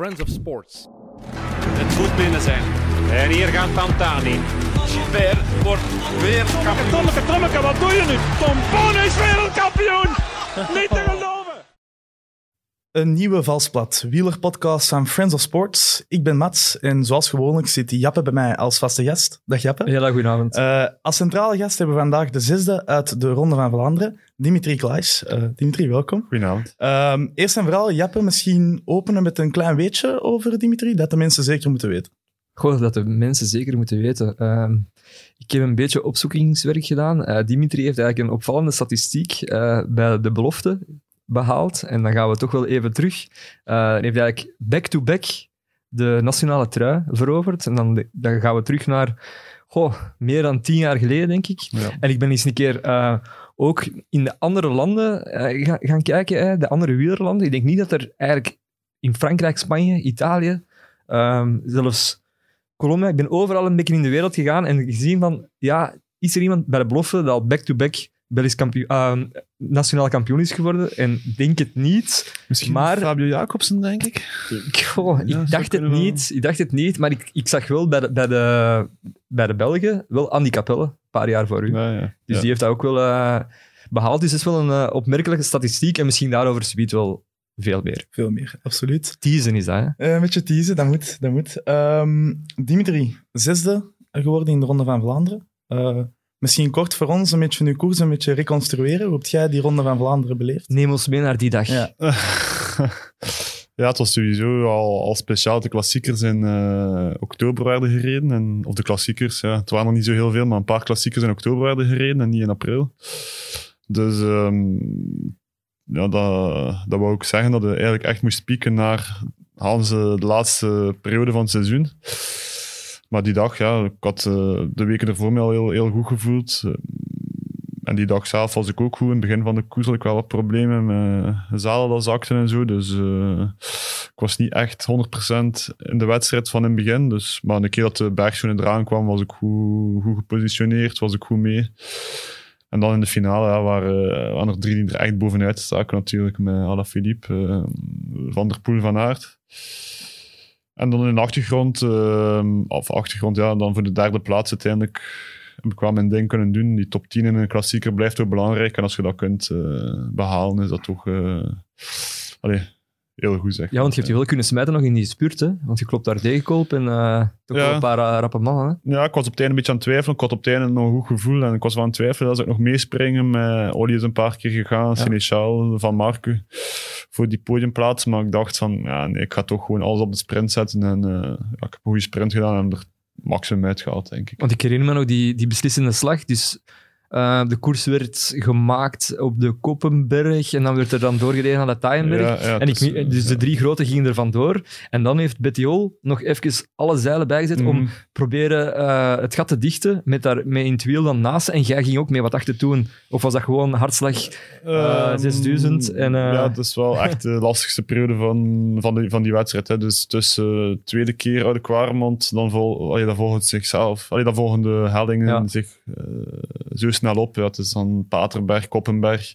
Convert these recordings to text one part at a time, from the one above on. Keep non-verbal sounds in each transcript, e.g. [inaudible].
Friends of Sports. Het moet binnen zijn. En hier gaat Pantani. Gilbert wordt weer kampioen. Tommeke, Tommeke, wat doe je nu? Tom Boon is wereldkampioen! [laughs] Niet te geloven! Een nieuwe Valsplat, wielerpodcast van Friends of Sports. Ik ben Mats en zoals gewoonlijk zit Jappe bij mij als vaste gast. Dag Jappe. Heel goedenavond. Uh, als centrale gast hebben we vandaag de zesde uit de Ronde van Vlaanderen, Dimitri Klaes. Uh, Dimitri, welkom. Goedenavond. Uh, eerst en vooral, Jappe, misschien openen met een klein weetje over Dimitri, dat de mensen zeker moeten weten. Goh, dat de mensen zeker moeten weten. Uh, ik heb een beetje opzoekingswerk gedaan. Uh, Dimitri heeft eigenlijk een opvallende statistiek uh, bij de belofte behaald. En dan gaan we toch wel even terug. Uh, hij heeft eigenlijk back-to-back de nationale trui veroverd. En dan, dan gaan we terug naar goh, meer dan tien jaar geleden, denk ik. Ja. En ik ben eens een keer uh, ook in de andere landen uh, gaan, gaan kijken, hè, de andere wielerlanden. Ik denk niet dat er eigenlijk in Frankrijk, Spanje, Italië, um, zelfs Colombia, ik ben overal een beetje in de wereld gegaan en gezien van, ja, is er iemand bij de belofte dat al back-to-back Belgisch kampioen, uh, nationaal kampioen is geworden. En denk het niet. Misschien maar, Fabio Jacobsen, denk ik. Goh, Ja, ik, dacht het wel. niet, ik dacht het niet. Maar ik, ik zag wel bij de, bij, de, bij de Belgen wel Andy Capelle, een paar jaar voor u. Ja, ja. Dus Ja. die heeft dat ook wel eh, behaald. Dus dat is wel een eh, opmerkelijke statistiek. En misschien daarover subiet wel veel meer. Veel meer, absoluut. Teasen is dat, hè? Uh, een beetje teasen, dat moet. Dat moet. Um, Dimitri, zesde geworden in de Ronde van Vlaanderen. Misschien kort voor ons een beetje uw koers een beetje reconstrueren. Hoe heb jij die Ronde van Vlaanderen beleefd? Neem ons mee naar die dag. Ja. [laughs] ja, het was sowieso al, al speciaal. dat De klassiekers in eh, oktober werden gereden. En, of de klassiekers, ja. Het waren nog niet zo heel veel, maar een paar klassiekers in oktober werden gereden en niet in april. Dus ehm, ja, dat, dat wou ik zeggen dat je eigenlijk echt moest pieken naar halen ze de laatste periode van het seizoen. Maar die dag, ja, ik had eh, de weken ervoor me al heel, heel goed gevoeld. Eh, en die dag zelf was ik ook goed. In het begin van de koers ik wel wat problemen met zadel dat zakte en zo. Dus eh, ik was niet echt 100% in de wedstrijd van in het begin. Dus, maar een keer dat de bergzoen eraan kwam, was ik goed, goed gepositioneerd, was ik goed mee. En dan in de finale ja, waren, er drie die er echt bovenuit staken natuurlijk. Met Alaphilippe, Van der Poel, Van Aert. En dan in de achtergrond, uh, of achtergrond, ja, dan voor de derde plaats uiteindelijk heb ik wel mijn ding kunnen doen. Die top 10 in een klassieker blijft ook belangrijk. En als je dat kunt uh, behalen, is dat toch uh, allee, heel goed zeg. Ja, want je hebt je wel kunnen smijten nog in die spurt, hè? Want je klopt daar tegenkoop en uh, toch Ja. wel een paar uh, rappe mannen, hè? Ja, ik was op het einde een beetje aan het twijfelen. Ik had op het einde nog een goed gevoel. En ik was wel aan het twijfelen dat ik nog meespringen. Met Olly is een paar keer gegaan, Ja. Seneschal, Van Marken. Voor die podiumplaats. Maar ik dacht van, ja, nee, ik ga toch gewoon alles op de sprint zetten. En uh, ja, ik heb een goede sprint gedaan en er maximum uitgehaald, denk ik. Want ik herinner me nog die, die beslissende slag. Dus uh, de koers werd gemaakt op de Koppenberg en dan werd er dan doorgereden naar de. Ja, ja, en ik, dus de ja. drie grote gingen er vandoor. En dan heeft Bettiol nog even alle zeilen bijgezet om Mhm. proberen uh, het gat te dichten met, daar, met in het wiel dan naast. En jij ging ook mee wat achter toen. Of was dat gewoon hartslag uh, 6000? En, uh... Ja, dat is wel echt de lastigste periode van, van, die, van die wedstrijd. Hè. Dus tussen de tweede keer Oude Kwaremond, dan, vol, allee, dan volgen het zichzelf. Allee, dan volgen de hellingen Ja. zich zo snel op. Ja, het is dan Paterberg, Koppenberg.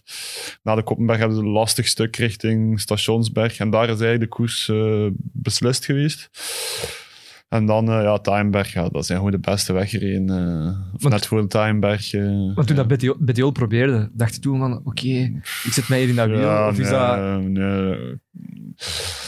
Na de Koppenberg hebben ze een lastig stuk richting Stationsberg. En daar is eigenlijk de koers uh, beslist geweest. En dan, uh, ja, dat zijn gewoon de beste weggereden. Uh, Want- net voor de Taaienberg. uh, Want toen ja. dat Bettiol probeerde, dacht je toen van, oké, ik zet mij hier in dat wiel. Ja, of is nee, dat, nee.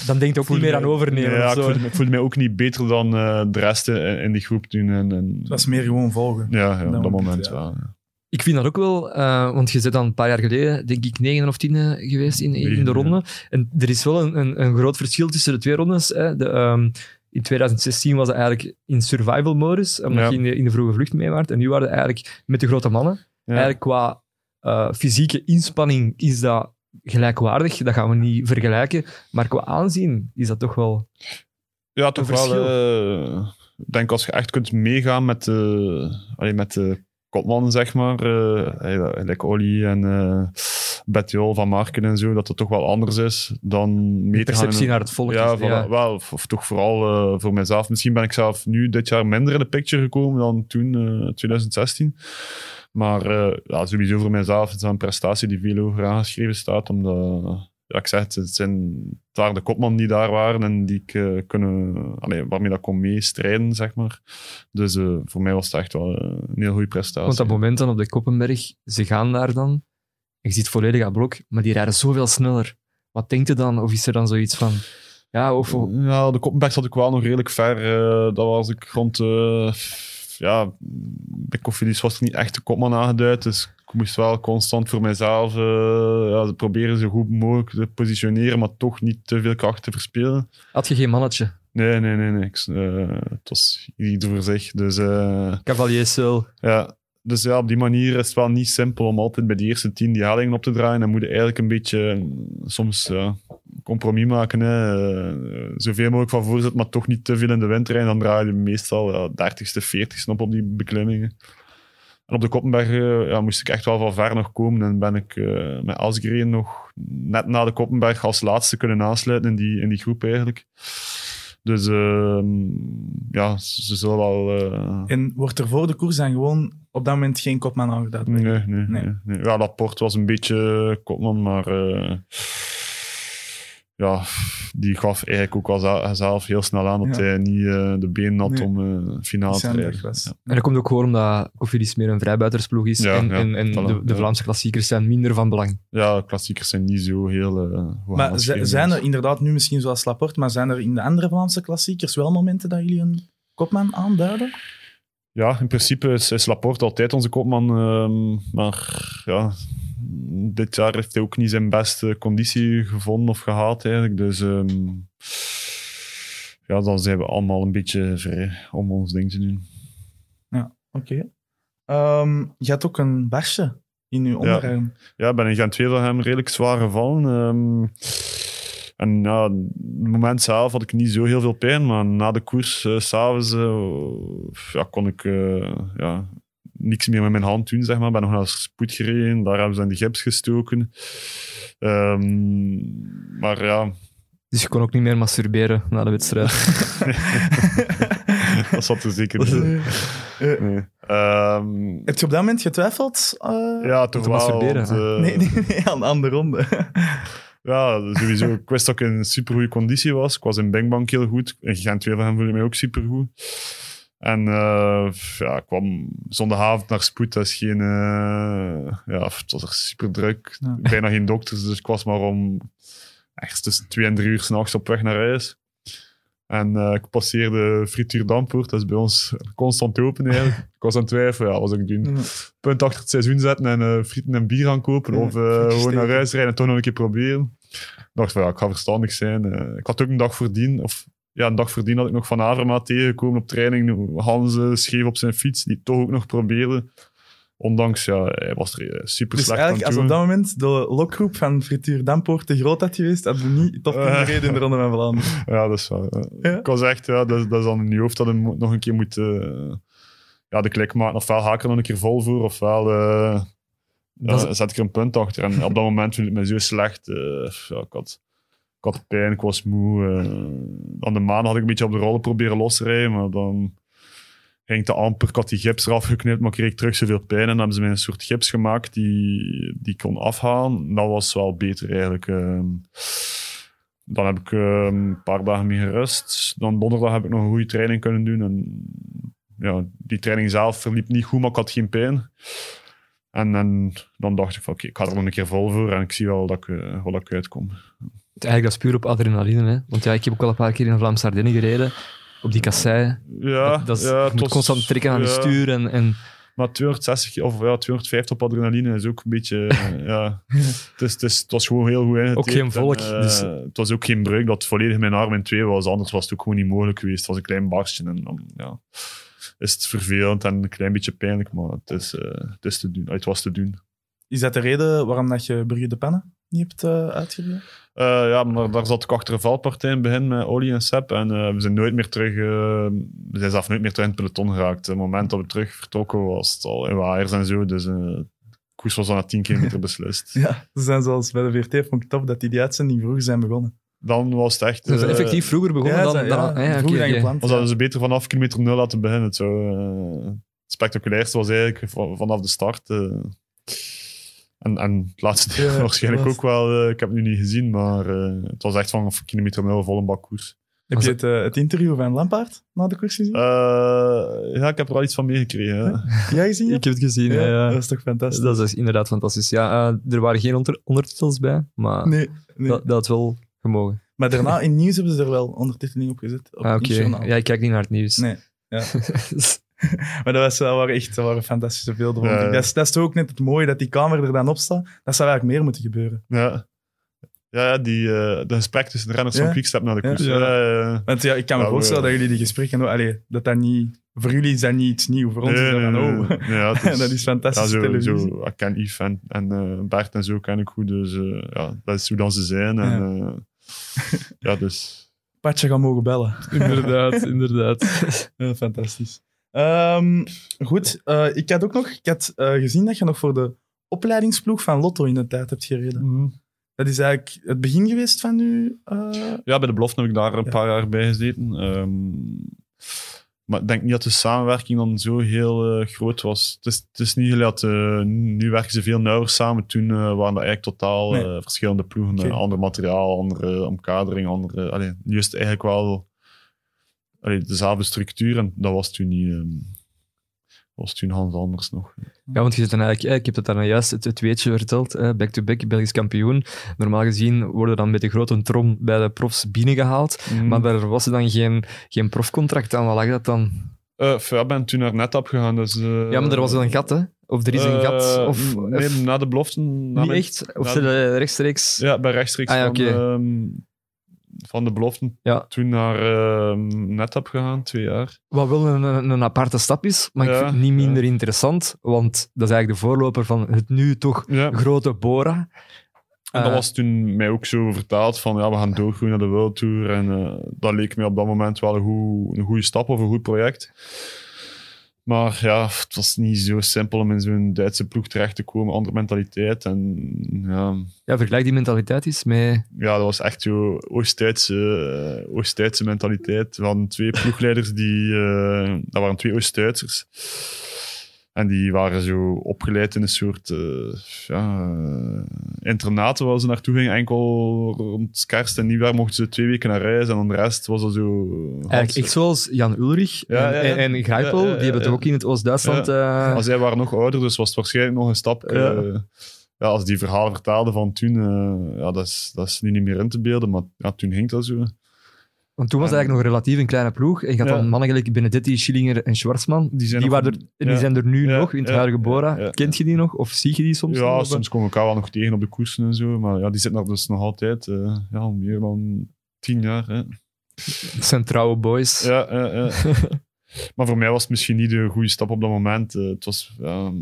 dan denkt je ook niet meer aan overnemen. Ja, of ik zo. voelde, me- ik voelde mij ook niet beter dan eh, de rest in, in die groep toen. En, en, Het was meer gewoon volgen. ja, ja, op dat moment, moment ja. wel. ja. Ik vind dat ook wel, eh, want je zit dan een paar jaar geleden, denk ik, negen of tien eh, geweest in, in de ronde. En er is wel een, een, een groot verschil tussen de twee rondes. Hè. De, ehm, in 2016 was het eigenlijk in survival modus, omdat Ja. je in de, in de vroege vlucht mee waart. En nu waren het eigenlijk met de grote mannen. Ja. Eigenlijk qua eh, fysieke inspanning is dat gelijkwaardig. Dat gaan we niet vergelijken. Maar qua aanzien is dat toch wel... Ja, toch wel. Ik denk als je echt kunt meegaan met de, allee, met de kopmannen, zeg maar. eh like Olly en eh Bettiol van Marken en zo, dat het toch wel anders is dan mee te gaan. perceptie in- naar het volk Ja, is, voilà, ja. wel. Of, of toch vooral eh, voor mezelf. Misschien ben ik zelf nu dit jaar minder in de picture gekomen dan toen, eh 2016. Maar ja, sowieso voor mezelf is dat een prestatie die veel over aangeschreven staat, omdat ja, ik zeg het, het zijn daar de kopman die daar waren en die ik eh, kunnen, allee, waarmee dat kon meestrijden, zeg maar. Dus eh, voor mij was het echt wel eh, een heel goede prestatie. Want dat moment dan op de Koppenberg, ze gaan daar dan. Je ziet volledig aan blok, maar die rijden zoveel sneller. Wat denkt je dan? Of is er dan zoiets van... Ja, of... Ja, de Koppenberg zat ik wel nog redelijk ver. dat was ik rond... ja, bij Koffiedis was ik niet echt de kopman aangeduid, dus ik moest wel constant voor mijzelf eh, ja, proberen zo goed mogelijk te positioneren, maar toch niet te veel kracht te verspelen. Had je geen mannetje? Nee, nee, nee. nee. Ik, eh, het was ieder voor zich. Dus Cavalier Seul. ja, dus ja, op die manier is het wel niet simpel om altijd bij de eerste tien die hellingen op te draaien. Dan moet je eigenlijk een beetje eh, soms compromis maken. Hè. Eh, zoveel mogelijk van voorzet, maar toch niet te veel in de wind rijden. Dan draai je meestal ja, 30ste, 40ste op op die beklimmingen. En op de Koppenberg eh, ja, moest ik echt wel van ver nog komen. En ben ik eh, met Asgreen nog net na de Koppenberg als laatste kunnen aansluiten in die, in die groep eigenlijk. Dus ehm, ja, ze zullen wel... En wordt er voor de koers dan gewoon op dat moment geen kopman aangeduid? Nee, nee, nee. Nee. nee. Ja, Laporte was een beetje kopman, maar ja, die gaf eigenlijk ook al za- zelf heel snel aan dat Ja. hij niet eh, de benen had Nee. om uh, finale te Zijn rijden. Ja. En dat komt ook gewoon omdat Cofidis meer een vrijbuitersploeg is. Ja, en ja, en, en de, de. Vlaamse klassiekers zijn minder van belang. Ja, klassiekers zijn niet zo heel... eh, Maar zijn er inderdaad nu misschien zoals Laporte, maar zijn er in de andere Vlaamse klassiekers wel momenten dat jullie een kopman aanduiden? Ja, in principe is, is Laporte altijd onze kopman. ehm, maar ja, dit jaar heeft hij ook niet zijn beste conditie gevonden of gehaald eigenlijk. Dus ehm, ja, dan zijn we allemaal een beetje vrij om ons ding te doen. Oké. Ehm, je had ook een barsje in je onderarm. Ja, ik ben in Gent 2 van hem redelijk zwaar gevallen. ehm, en ja, op het moment zelf had ik niet zo heel veel pijn, maar na de koers, s s'avonds, eh, ja, kon ik eh, ja, niks meer met mijn hand doen, zeg maar. Ik ben nog naar de spoed gereden, daar hebben ze in de gips gestoken. Ehm, maar ja, Dus je kon ook niet meer masturberen na de wedstrijd. [laughs] dat zat er zeker niet in. Eh, Nee. Ehm, heb je op dat moment getwijfeld? eh, ja, toch te wel. masturberen, want, eh, Nee, nee, nee, aan, aan de ronde. [laughs] Ja, sowieso. Ik wist dat ik in supergoeie conditie was. Ik was in Bangbank heel goed. In Gent 2 van hem voelde ik mij ook supergoed. En eh, ja, ik kwam zondagavond naar spoed. Dat is geen... eh, ja, het was er super druk. Ja. Bijna geen dokters, dus ik was maar om... Echt tussen twee en drie uur s'nachts op weg naar huis. En eh, ik passeerde Frituur Dampoort. Dat is bij ons constant open eigenlijk. [laughs] Ik was aan het twijfelen, ja, zou ik doen? punt achter het seizoen zetten en frieten en bier gaan kopen. Of gewoon naar huis rijden en toch nog een keer proberen. Ik dacht van ja, ik ga verstandig zijn. Ik had ook een dag voordien, of ja, een dag voordien had ik nog Van Avermaat tegengekomen op training. Hans eh, scheef op zijn fiets, die toch ook nog probeerde. Ondanks, ja, hij was er eh, super Dus slecht aan eigenlijk, het als op dat moment de lokgroep van Frituur Dampoort te groot had geweest, hadden we niet top 10 Eh. in de Ronde van Vlaanderen. [laughs] Ja, dat is wel. Ja. Ik was echt, ja, dat, dat is dan in je hoofd dat je mo- nog een keer moet eh, ja, de klik maken. Ofwel haak er nog een keer vol voor, ofwel ja, Dat zet ik er een punt achter. En op dat moment voelde ik me zo slecht. ja, ik, had, ik had pijn, ik was moe. aan de maan had ik een beetje op de rollen proberen los te rijden, maar dan ging te amper. Ik had die gips eraf geknipt, maar kreeg ik terug zoveel pijn. En dan hebben ze mij een soort gips gemaakt die, die kon afhalen. Dat was wel beter eigenlijk. ehm. Dan heb ik ehm, een paar dagen mee gerust. Dan donderdag heb ik nog een goede training kunnen doen. En ja, die training zelf verliep niet goed, maar ik had geen pijn. En, dan dacht ik van oké, ik ga er nog een keer vol voor en ik zie wel dat ik, eh, wel dat ik uitkom. Eigenlijk dat is puur op adrenaline. Hè? Want ja, ik heb ook al een paar keer in de Vlaamse Ardennen gereden. Op die kassei. Ja, dat, dat is, ja, je het moet was- constant trekken aan ja. je stuur. En, en Maar 260 of ja, 250 op adrenaline is ook een beetje. [laughs] ja. het, is, het, is, het was gewoon heel goed. Ook geen volk, En, eh, dus- Het was ook geen breuk dat volledig mijn arm in twee was. Anders was het ook gewoon niet mogelijk geweest. Het was een klein barstje. En dan ja, is het vervelend en een klein beetje pijnlijk. Maar het, is, eh, het, is te doen. het was te doen. Is dat de reden waarom dat je Brugge de Pannen niet hebt uh, uitgegeven? Eh, ja, maar daar zat ik achter een valpartij in het begin met Oli en Sepp. En eh, we zijn nooit meer terug... eh, we zijn zelf nooit meer terug in het peloton geraakt. Het moment dat we terug vertrokken was het al in waaiers en zo. Dus eh de koers was al na 10 kilometer beslist. [laughs] Ja, ze zijn zoals bij de VRT vond ik tof dat die, die uitzending vroeg zijn begonnen. Dan was het echt... Zijn ze eh, effectief vroeger begonnen Ja, dan... ja, dan ah, ja, vroeger dan oké. gepland. was dat ze beter vanaf kilometer nul laten beginnen. Het, zou, eh, het spectaculairste was eigenlijk van- vanaf de start. eh. En, en het laatste deel Ja, [laughs] waarschijnlijk was- ook wel. eh, ik heb het nu niet gezien, maar eh, het was echt van een kilometer nul vol een bak koers. Heb je het, eh, het interview van Lampaard na de koers gezien? Eh, ja, ik heb er wel iets van meegekregen. Ja. Jij gezien? [laughs] Ik heb het gezien, ja. ja. Dat is toch fantastisch? Dat is inderdaad fantastisch. Ja, eh, er waren geen onder- ondertitels bij, maar Nee, nee. dat, dat had wel gemogen. Maar daarna in nieuws hebben ze er wel ondertiteling op gezet. Op Ah, Oké, ja, ik kijk niet naar het nieuws. Nee. Ja. [laughs] [laughs] Maar dat, was, dat waren echt dat waren fantastische beelden. Ja, ja. Dat, is, dat is toch ook net het mooie, dat die camera er dan op staat. Dat zou eigenlijk meer moeten gebeuren. Ja, ja, ja die, eh de gesprek tussen de renners Ja. van Quickstep naar de koers. Ja. Ja, ja. Want ja, ik kan me Ja, voorstellen we- dat jullie die gesprekken... Allee, dat dat niet... Voor jullie is dat niet iets nieuws. Voor ons is dat oh... nee, ja, het [laughs] dat is zo, televisie. Zo, ik ken Yves en, en eh, Bert en zo ken ik goed, dus eh, ja, dat is hoe dan ze zijn. En, Ja. dus... [laughs] Patje gaan mogen bellen. inderdaad, inderdaad. Ja, fantastisch. Ehm, goed, eh, ik had ook nog ik had, eh, gezien dat je nog voor de opleidingsploeg van Lotto in de tijd hebt gereden. Dat is eigenlijk het begin geweest van nu. eh, Ja, bij de belofte heb ik daar een Ja. paar jaar bij gezeten. Ehm, maar ik denk niet dat de samenwerking dan zo heel groot was. Het is, het is niet gelijk dat nu werken ze veel nauwer samen. Toen eh, waren dat eigenlijk totaal Nee. verschillende ploegen. Ander materiaal, andere omkadering, andere... Allee, nu is het eigenlijk wel allee, dezelfde structuur en dat was toen niet... ehm, was toen Hans anders nog. Ja, want je zit dan eigenlijk, eh, ik heb het daar juist het, het weetje verteld, eh, back-to-back Belgisch kampioen. Normaal gezien worden dan met de grote trom bij de profs binnengehaald, Mm. maar daar was er dan geen, geen profcontract aan. Wat lag dat dan? Eh, ja, ben toen naar NetApp gegaan. Dus, eh, Ja, maar er was wel een gat, hè? Of er is een gat, eh, of, nee, of na de belofte. na niet mijn- echt? Of de- rechtstreeks... Ja, bij rechtstreeks Ah, ja, van, oké. Van de belofte. Ja. Toen naar ehm NetApp gegaan, twee jaar. Wat wel een, een, aparte stap is, maar ik vind het niet ja. minder interessant, want dat is eigenlijk de voorloper van het nu toch grote Bora. En dat Eh, was toen mij ook zo vertaald van ja, we gaan doorgroeien naar de World Tour. En eh, dat leek mij op dat moment wel een, goed, een goede stap of een goed project. Maar ja, het was niet zo simpel om in zo'n Duitse ploeg terecht te komen. Andere mentaliteit. En ja, Ja, vergelijk die mentaliteit eens met... ja, dat was echt zo Oost-Duitse, eh, Oost-Duitse mentaliteit. We hadden twee ploegleiders die... eh, dat waren twee Oost-Duitsers. En die waren zo opgeleid in een soort eh ja, eh, internaten waar ze naartoe gingen. Enkel rond kerst en nieuwjaar mochten ze twee weken naar reis. En dan de rest was dat zo... Eigenlijk echt zoals Jan Ulrich Ja, en, ja, en, en die hebben het ook in het Oost-Duitsland... eh, Maar zij waren nog ouder, dus was het waarschijnlijk nog een stap... Ja. ja, als die verhalen vertaalden van toen, ja, dat, is, dat is nu niet meer in te beelden. Maar ja, toen ging dat zo. Want toen was het eigenlijk nog relatief een kleine ploeg. En je had dan mannen gelijk Benedetti, Schillinger en Schwarzman. Die zijn Die, nog- waren er, die zijn er nu nog, in het huidige Bora. Kent je die nog? Of zie je die soms Ja, soms komen we elkaar wel nog tegen op de koersen en zo. Maar ja, die zitten er dus nog altijd eh, ja, al meer dan tien jaar. Hè. Dat zijn trouwe boys. Ja, ja, ja. [laughs] maar voor mij was het misschien niet de goede stap op dat moment. Eh, het was... ja,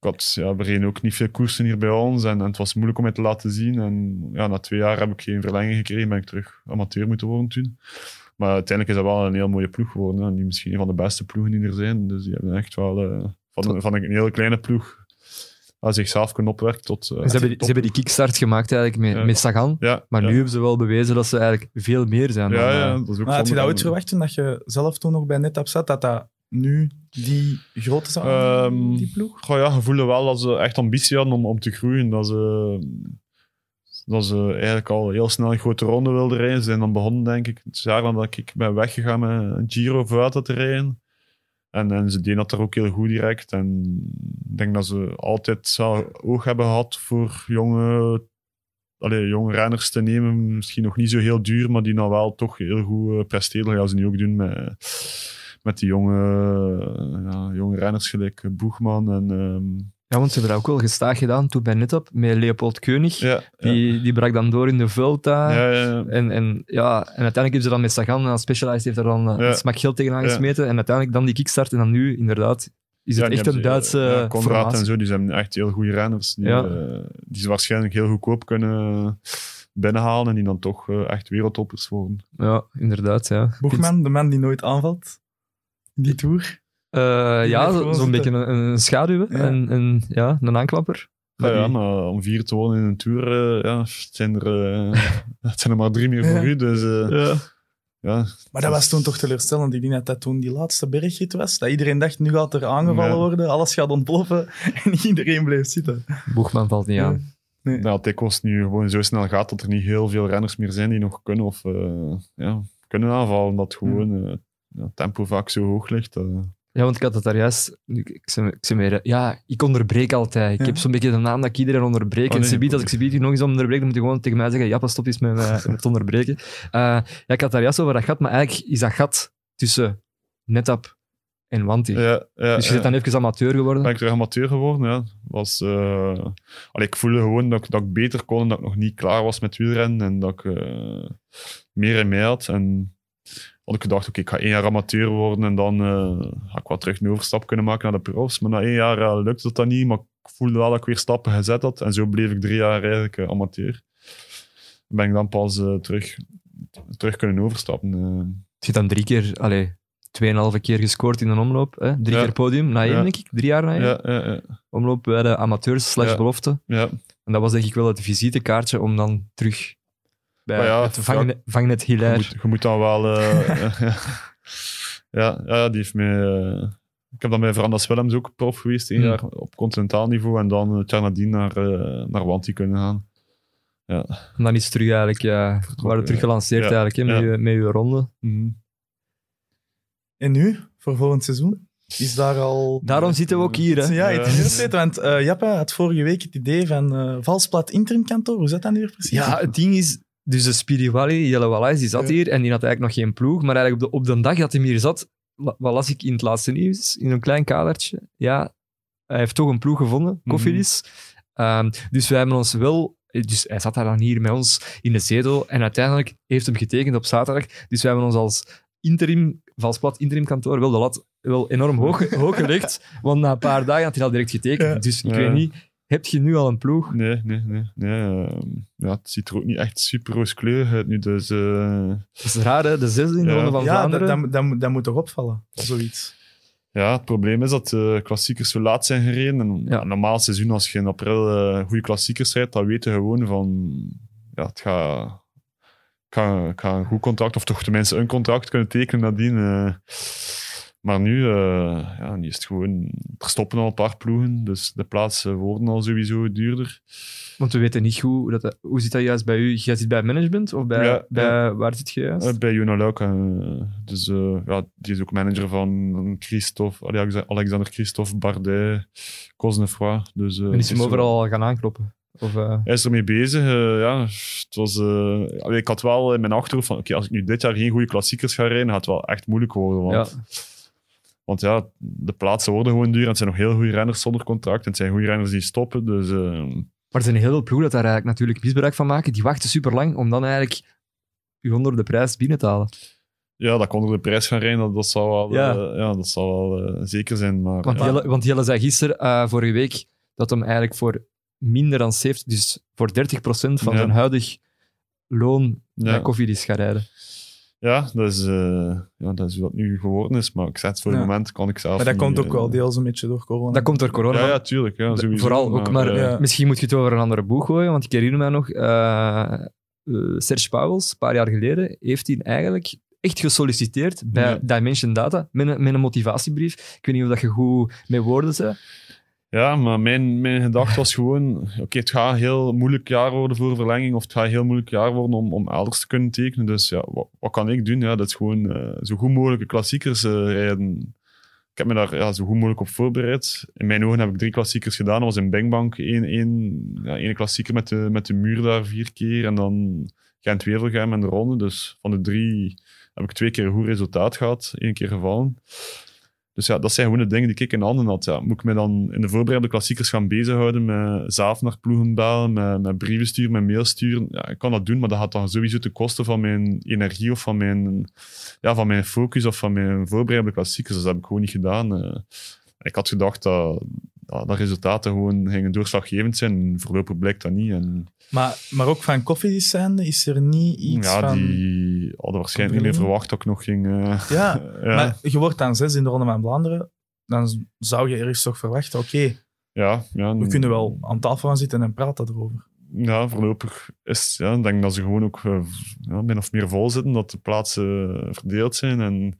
ik had, ja, we reden ook niet veel koersen hier bij ons en, en het was moeilijk om het te laten zien. En ja, na twee jaar heb ik geen verlenging gekregen, ben ik terug amateur moeten worden toen. Maar uiteindelijk is dat wel een heel mooie ploeg geworden. Hè. Nu misschien een van de beste ploegen die er zijn. Dus die hebben echt wel eh, van, van een hele kleine ploeg zichzelf kunnen opwerken tot... eh, Ze hebben, die- ze hebben die kickstart gemaakt eigenlijk met, Ja. met Sagan. Ja, Maar ja. nu hebben ze wel bewezen dat ze eigenlijk veel meer zijn. dan, Ja, eh, ja, dat is ook maar had je dat ooit verwacht toen dat je zelf toen nog bij NetApp zat, dat dat nu die grote zou aannemen, Ehm, die ploeg? Goh, ja, je voelde wel dat ze echt ambitie hadden om, om te groeien. Dat ze, dat ze eigenlijk al heel snel een grote ronde wilden rijden. Ze zijn dan begonnen, denk ik, het jaar dat ik ben weggegaan met een Giro Vuelta te rijden. En, en ze deden dat er ook heel goed direct. En ik denk dat ze altijd wel oog hebben gehad voor jonge, allee, jonge renners te nemen. Misschien nog niet zo heel duur, maar die dan wel toch heel goed eh, presteren. Dat gaan ze nu ook doen met, met die jonge, ja, jonge renners gelijk Boegman en... ehm, Ja, want ze hebben dat ook wel gestaag gedaan toen bij NetApp met Leopold Koenig. ja, Die, die brak dan door in de Vuelta. ja, ja, ja. En, en, ja, en uiteindelijk hebben ze dan met Sagan, en Specialized heeft er dan eh, Ja. een smak geld tegenaan Ja. gesmeten. En uiteindelijk dan die kickstart. En dan nu, inderdaad, is het echt een Duitse ja, Conrad formatie. en zo, die zijn echt heel goede renners. Die, Ja. eh, die ze waarschijnlijk heel goedkoop kunnen binnenhalen en die dan toch eh, echt wereldtoppers worden. Ja, inderdaad, ja. Boegman, de man die nooit aanvalt die tour. Eh, Die ja, zo- zo'n zitten. beetje een, een schaduw. Ja. En, en ja, een aanklapper. Ja, maar om vier te wonen in een tour, eh, ja, het zijn er, eh, [laughs] het zijn er maar drie meer voor Ja. u. Dus Ja. ja, Maar dat was toen toch teleurstellend. Ik denk dat dat toen die laatste bergrit was. Dat iedereen dacht, nu gaat er aangevallen Ja. worden, alles gaat ontploffen. [laughs] En iedereen bleef zitten. Boegman valt niet aan. dat Tekos nu gewoon zo snel gaat dat er niet heel veel renners meer zijn die nog kunnen of eh, ja, kunnen aanvallen. Omdat gewoon ja, tempo vaak zo hoog ligt. eh. Ja, want ik had het daar juist... Ik, ik, zei- ik zei meer, ja, ik onderbreek altijd. Ik Ja. heb zo'n beetje de naam dat ik iedereen onderbreek. Oh, en nee. Subiet, als ik Subiet nog eens onderbreek, dan moet je gewoon tegen mij zeggen, Jappe, stop eens met, me- met te onderbreken. Eh, ja, ik had daar juist over dat gat, maar eigenlijk is dat gat tussen Netap en Wanti. Ja, ja, dus je ja. bent dan even amateur geworden. ben ik terug amateur geworden. Ja. Was, eh, allee, ik voelde gewoon dat ik, dat ik beter kon en dat ik nog niet klaar was met wielrennen en dat ik eh, meer in mij had. En had ik gedacht, oké, ik ga één jaar amateur worden en dan eh, ga ik wat terug een overstap kunnen maken naar de profs. Maar na één jaar eh, lukte dat dan niet, maar ik voelde wel dat ik weer stappen gezet had. En zo bleef ik drie jaar eigenlijk eh, amateur. Ben ik dan pas terug, terug kunnen overstappen. Je hebt dan drie keer, allee, tweeënhalve keer gescoord in een omloop. Hè? Drie Ja. keer podium, na één, Ja. denk ik. Drie jaar na één. ja, ja, ja, Omloop bij de amateurs slash Ja. belofte. En dat was denk ik wel het visitekaartje om dan terug bij ja, het vangnet, vangnet Je Hilaire. moet, je moet dan wel... eh, [laughs] ja, ja, die heeft mij... eh, ik heb dan bij Verandas Willems ook prof geweest, één Hmm. jaar op continentaal niveau. En dan het jaar nadien naar, eh naar Wanty kunnen gaan. En dan is het terug eigenlijk, ja, we waren terug gelanceerd Ja. eigenlijk, hè, met, Ja. je, met je ronde. Mhm. En nu, voor volgend seizoen, is daar al... Daarom zitten we ook hier, hè. Ja, Ja. interessant, want eh Jappe had vorige week het idee van eh Valsplat interimkantoor. Hoe zat dat nu weer precies? Ja, het ding is, dus de Spiriwali, Jelle Wallace, die zat Ja. hier en die had eigenlijk nog geen ploeg. Maar eigenlijk op de, op de dag dat hij hier zat, wat las ik in het laatste nieuws, in een klein kadertje. Ja, hij heeft toch een ploeg gevonden, Koffilis. Ehm, dus wij hebben ons wel... Dus hij zat daar dan hier met ons in de zetel en uiteindelijk heeft hem getekend op zaterdag. Dus wij hebben ons als interim, Valsplat interim kantoor wel de lat wel enorm hoog, [laughs] hoog gelegd. Want na een paar dagen had hij al direct getekend. Ja. Dus ik Ja. weet niet, heb je nu al een ploeg? Nee, nee, nee. nee ehm, ja, het ziet er ook niet echt super rooskleurig uit nu. Dus eh, Dat is raar, hè? De zesde in de Ja. Ronde van Ja, dat, Vlaanderen. dat, dat, moet- dat moet toch opvallen, zoiets. ja, het probleem is dat de klassiekers zo laat zijn gereden. En Ja. normaal seizoen, als je in april eh goede klassiekers rijdt, dan weten we gewoon van... Ja, het gaat... Ik ga, ik ga een goed contract, of toch tenminste een contract kunnen tekenen nadien. Maar nu, eh, ja, nu is het gewoon... Er stoppen al een paar ploegen, dus de plaatsen worden al sowieso duurder. Want we weten niet hoe, dat, hoe zit dat juist bij u? Jij zit bij management of bij, Ja, bij ja. waar zit je juist? Eh, bij Jona Luik. eh, dus ja, die is ook manager van Christophe, Alex- Alexander Christophe, Bardet, Cosnefroy. Dus, en is hem zo- overal al gaan aankloppen? Of, eh, Hij is ermee bezig. ja, het was, allee, ik had wel in mijn achterhoofd van, oké, als ik nu dit jaar geen goede klassiekers ga rijden, gaat het wel echt moeilijk worden. Want ja. Want ja, de plaatsen worden gewoon duur. En het zijn nog heel goede renners zonder contract. En het zijn goede renners die stoppen. Dus eh, Maar er zijn heel veel ploegen dat daar eigenlijk natuurlijk misbruik van maken. Die wachten super lang om dan eigenlijk u onder de prijs binnen te halen. ja, dat onder de prijs gaan rijden, dat, dat zal wel, Ja. ja. ja, dat zal wel eh, zeker zijn. Maar, Want ja. Jelle, want Jelle zei gisteren, eh, vorige week, dat hem eigenlijk voor minder dan 70, dus voor 30% van Ja. zijn huidig loon bij ja. Koffiedis gaat rijden. Ja, dat is, eh, ja, dat is dat nu geworden is. Maar ik zeg het voor Ja. het moment kan ik zelf Maar dat niet, komt ook eh, wel deels een beetje door corona. Dat komt door corona. Ja, ja, tuurlijk. Ja, sowieso, Vooral ook, maar eh, ja. misschien moet je het over een andere boeg gooien, want ik herinner mij nog, eh, eh, Serge Pauwels, een paar jaar geleden, heeft hij eigenlijk echt gesolliciteerd bij Ja. Dimension Data met een, met een motivatiebrief. Ik weet niet of dat je goed met woorden zei. Ja, maar mijn, mijn gedachte was gewoon... Oké, het gaat heel moeilijk jaar worden voor verlenging. Of het gaat een heel moeilijk jaar worden om, om elders te kunnen tekenen. Dus ja, wat, kan ik doen? Ja, dat is gewoon eh, zo goed mogelijke klassiekers eh, rijden. Ik heb me daar ja, zo goed mogelijk op voorbereid. In mijn ogen heb ik drie klassiekers gedaan. Dat was in Bangbank één, één, ja, één klassieker met de, met de muur daar vier keer. En dan Gent-Wevelgem en de ronde. Dus van de drie heb ik twee keer een goed resultaat gehad. één keer gevallen. Dus ja, dat zijn gewoon de dingen die ik in handen had. Ja, moet ik me dan in de voorbereide klassiekers gaan bezighouden met zelf naar ploegen bellen, met, met brieven sturen, met mail sturen? Ja, ik kan dat doen, maar dat gaat dan sowieso ten koste van mijn energie of van mijn, ja, van mijn focus of van mijn voorbereide klassiekers. Dus dat heb ik gewoon niet gedaan. Eh, ik had gedacht dat, dat, dat resultaten gewoon gingen doorslaggevend zijn. Voorlopig blijkt dat niet. En, Maar, maar ook van zijnde is er niet iets ja, van... die hadden waarschijnlijk niet meer verwacht dat ik nog ging... eh, [laughs] Ja, [laughs] ja. maar je wordt dan zes in de Ronde van Vlaanderen. Dan zou je ergens toch verwachten, oké, ja, ja, we kunnen wel aan tafel gaan zitten en praten erover. ja, voorlopig is ja, ik denk dat ze gewoon ook eh, ja, min of meer vol zitten, dat de plaatsen verdeeld zijn en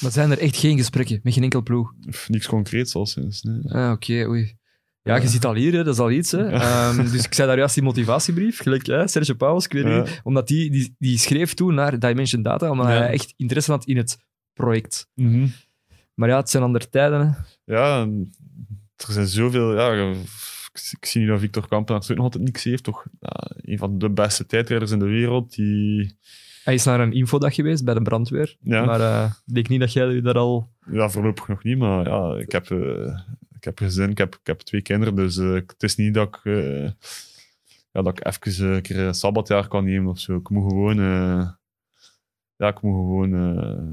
Maar zijn er echt geen gesprekken met geen enkel ploeg? pff, niks concreets al sinds. Nee. Ah, oké, oei. Ja, je zit al hier, hè, dat is al iets. Hè. Ehm, dus ik zei daar juist die motivatiebrief, gelijk hè, Serge Pauwels, ik weet Ja. niet, omdat die, die, die schreef toen naar Dimension Data, omdat Ja. hij echt interesse had in het project. Mhm. Maar ja, het zijn andere tijden. Hè. Ja, er zijn zoveel. Ja, ik, zie nu dat Victor Kampenaerts ook nog altijd niks heeft. Toch een van de beste tijdrijders in de wereld. Die, Hij is naar een infodag geweest bij de brandweer, ja, maar eh, ik denk niet dat jij je daar al... ja, voorlopig nog niet. Maar ja, ik heb, eh, ik heb gezin, ik heb, ik heb twee kinderen. Dus eh, het is niet dat ik, ja, dat ik even een keer een sabbatjaar kan nemen of zo. Ik moet gewoon. ja, ik moet gewoon.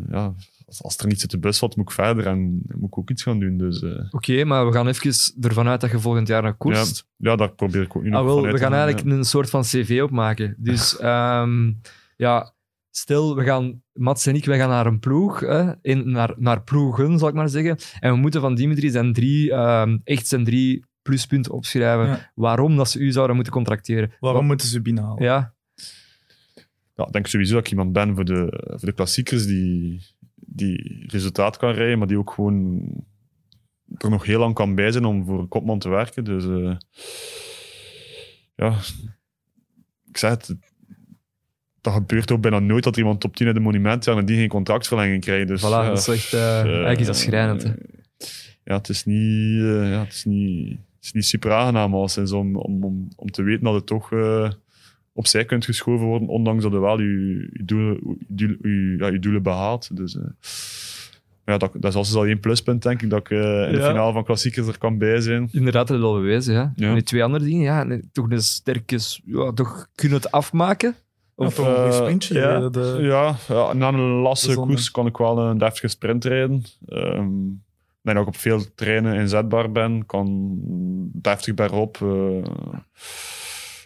ja, als, als er niets uit de bus valt, moet ik verder en moet ik ook iets gaan doen. Dus Oké, maar we gaan even ervan uit dat je volgend jaar naar koerst. ja, daar probeer ik ook nu nog Ah, wel, vanuit we gaan, eigenlijk een soort van cv opmaken. Dus [laughs] ehm, ja, stel, we gaan, Mats en ik, we gaan naar een ploeg, hè, in, naar, naar ploegen, zal ik maar zeggen. En we moeten van Dimitri zijn drie, ehm, echt zijn drie pluspunten opschrijven. Ja. Waarom dat ze u zouden moeten contracteren. Waarom Wat- moeten ze binnenhalen? Ja, ja, ik denk sowieso dat ik iemand ben voor de, voor de klassiekers die, die resultaat kan rijden, maar die ook gewoon er nog heel lang kan bij zijn om voor een kopman te werken. Dus eh, ja, ik zeg het, dat gebeurt ook bijna nooit dat er iemand top 10 in de monument en die geen contractverlenging krijgt. Dus, voilà, dat is echt, eh, eigenlijk is dat schrijnend. hè. Ja, het is niet, eh, ja, het is niet, het is niet super aangenaam als om, om, om, om te weten dat het toch eh, opzij kunt geschoven worden, ondanks dat je wel je, je, doelen, je, doel- je, ja, je doelen behaalt. Dus, eh, ja, dat, dat is als al één pluspunt, denk ik, dat ik eh, in de Ja. finale van klassiekers er kan bij zijn. inderdaad, dat is al bewezen. Ja. En die twee andere dingen, ja, toch een sterke, ja, toch kunnen het afmaken. Of toch een eh, sprintje. ja. de- Ja, ja, na een lastige koers kan ik wel een deftige sprint rijden. Denk dat ik op veel treinen inzetbaar ben. Kan deftig bergop.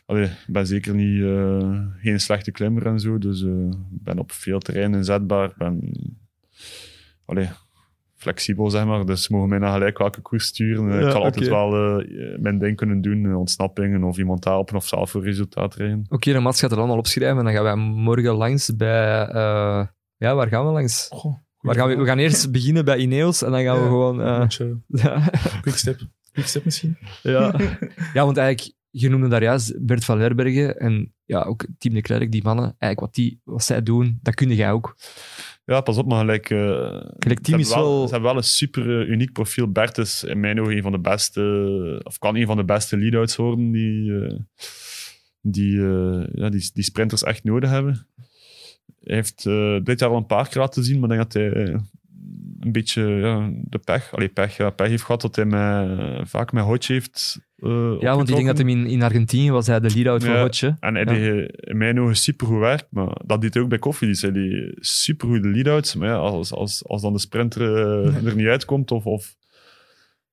allee, ik ben zeker niet, eh, geen slechte klimmer en zo. Dus ik ben op veel terreinen inzetbaar. Ben allee, flexibel, zeg maar. Dus ze mogen mij naar gelijk welke koers sturen. Ja, ik kan altijd wel eh, mijn ding kunnen doen. eh, ontsnappingen of iemand helpen of zelf voor resultaat rijden. Oké, de Mats gaat het allemaal opschrijven en dan gaan wij morgen langs bij... eh, ja, waar gaan we langs? Goh, Waar gaan we, we gaan eerst beginnen bij Ineos en dan gaan we gewoon... eh, ja, [laughs] Quickstep. Quickstep misschien. ja. [laughs] ja, want eigenlijk, je noemde daar juist Bert van Lerbergen en ja, ook Team de Klerk, die mannen, eigenlijk wat, die, wat zij doen, dat kun jij ook. Ja, pas op, maar gelijk... eh, Gelijk team ze hebben wel- Ze hebben wel een super eh, uniek profiel. Bert is in mijn ogen een van de beste... Of kan een van de beste lead-outs worden die, eh, die, eh, ja, die, die sprinters echt nodig hebben. Hij heeft eh, dit jaar al een paar keer laten zien, maar ik denk dat hij eh, een beetje ja, de pech, allee, pech, ja, pech heeft gehad dat hij met, vaak met Hodge heeft eh, Ja, want ik denk dat hem in, in Argentinië was hij de lead-out voor Ja. Hotje. en hij deed in mijn ogen supergoed werk, maar dat deed hij ook bij Koffiedis. Hij deed supergoede lead-outs, maar ja, als, als, als dan de sprinter eh, er niet uitkomt of, of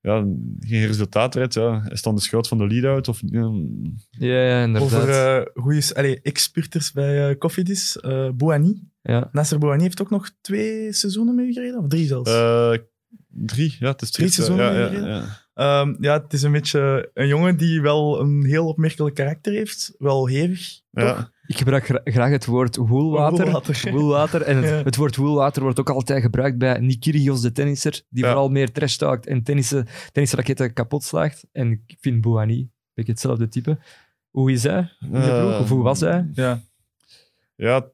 ja, geen resultaat rijdt, ja, is dan de schuld van de lead-out? Of, ja, Ja, ja, inderdaad. Over uh, goede allee, ex-spurters bij uh, Cofidis. Uh, Bouhanni. ja. Nasser Bouhanni heeft ook nog twee seizoenen mee gereden, of drie zelfs. eh, drie, ja, het is Drie seizoenen ja, ja, geleden? ja. Ehm, ja, het is een beetje een jongen die wel een heel opmerkelijk karakter heeft. Wel hevig, Ja. toch? Ik gebruik gra- graag het woord woelwater. Woelwater. Woelwater. En het, Ja. het woord woelwater wordt ook altijd gebruikt bij Nick Kyrgios, de tennisser, die Ja. vooral meer trash talkt en tennissen, tennisraketten kapot slaagt. En ik vind Bouhanni een beetje hetzelfde type. Hoe is hij in de ploeg? Of hoe was hij? Ja. Ja,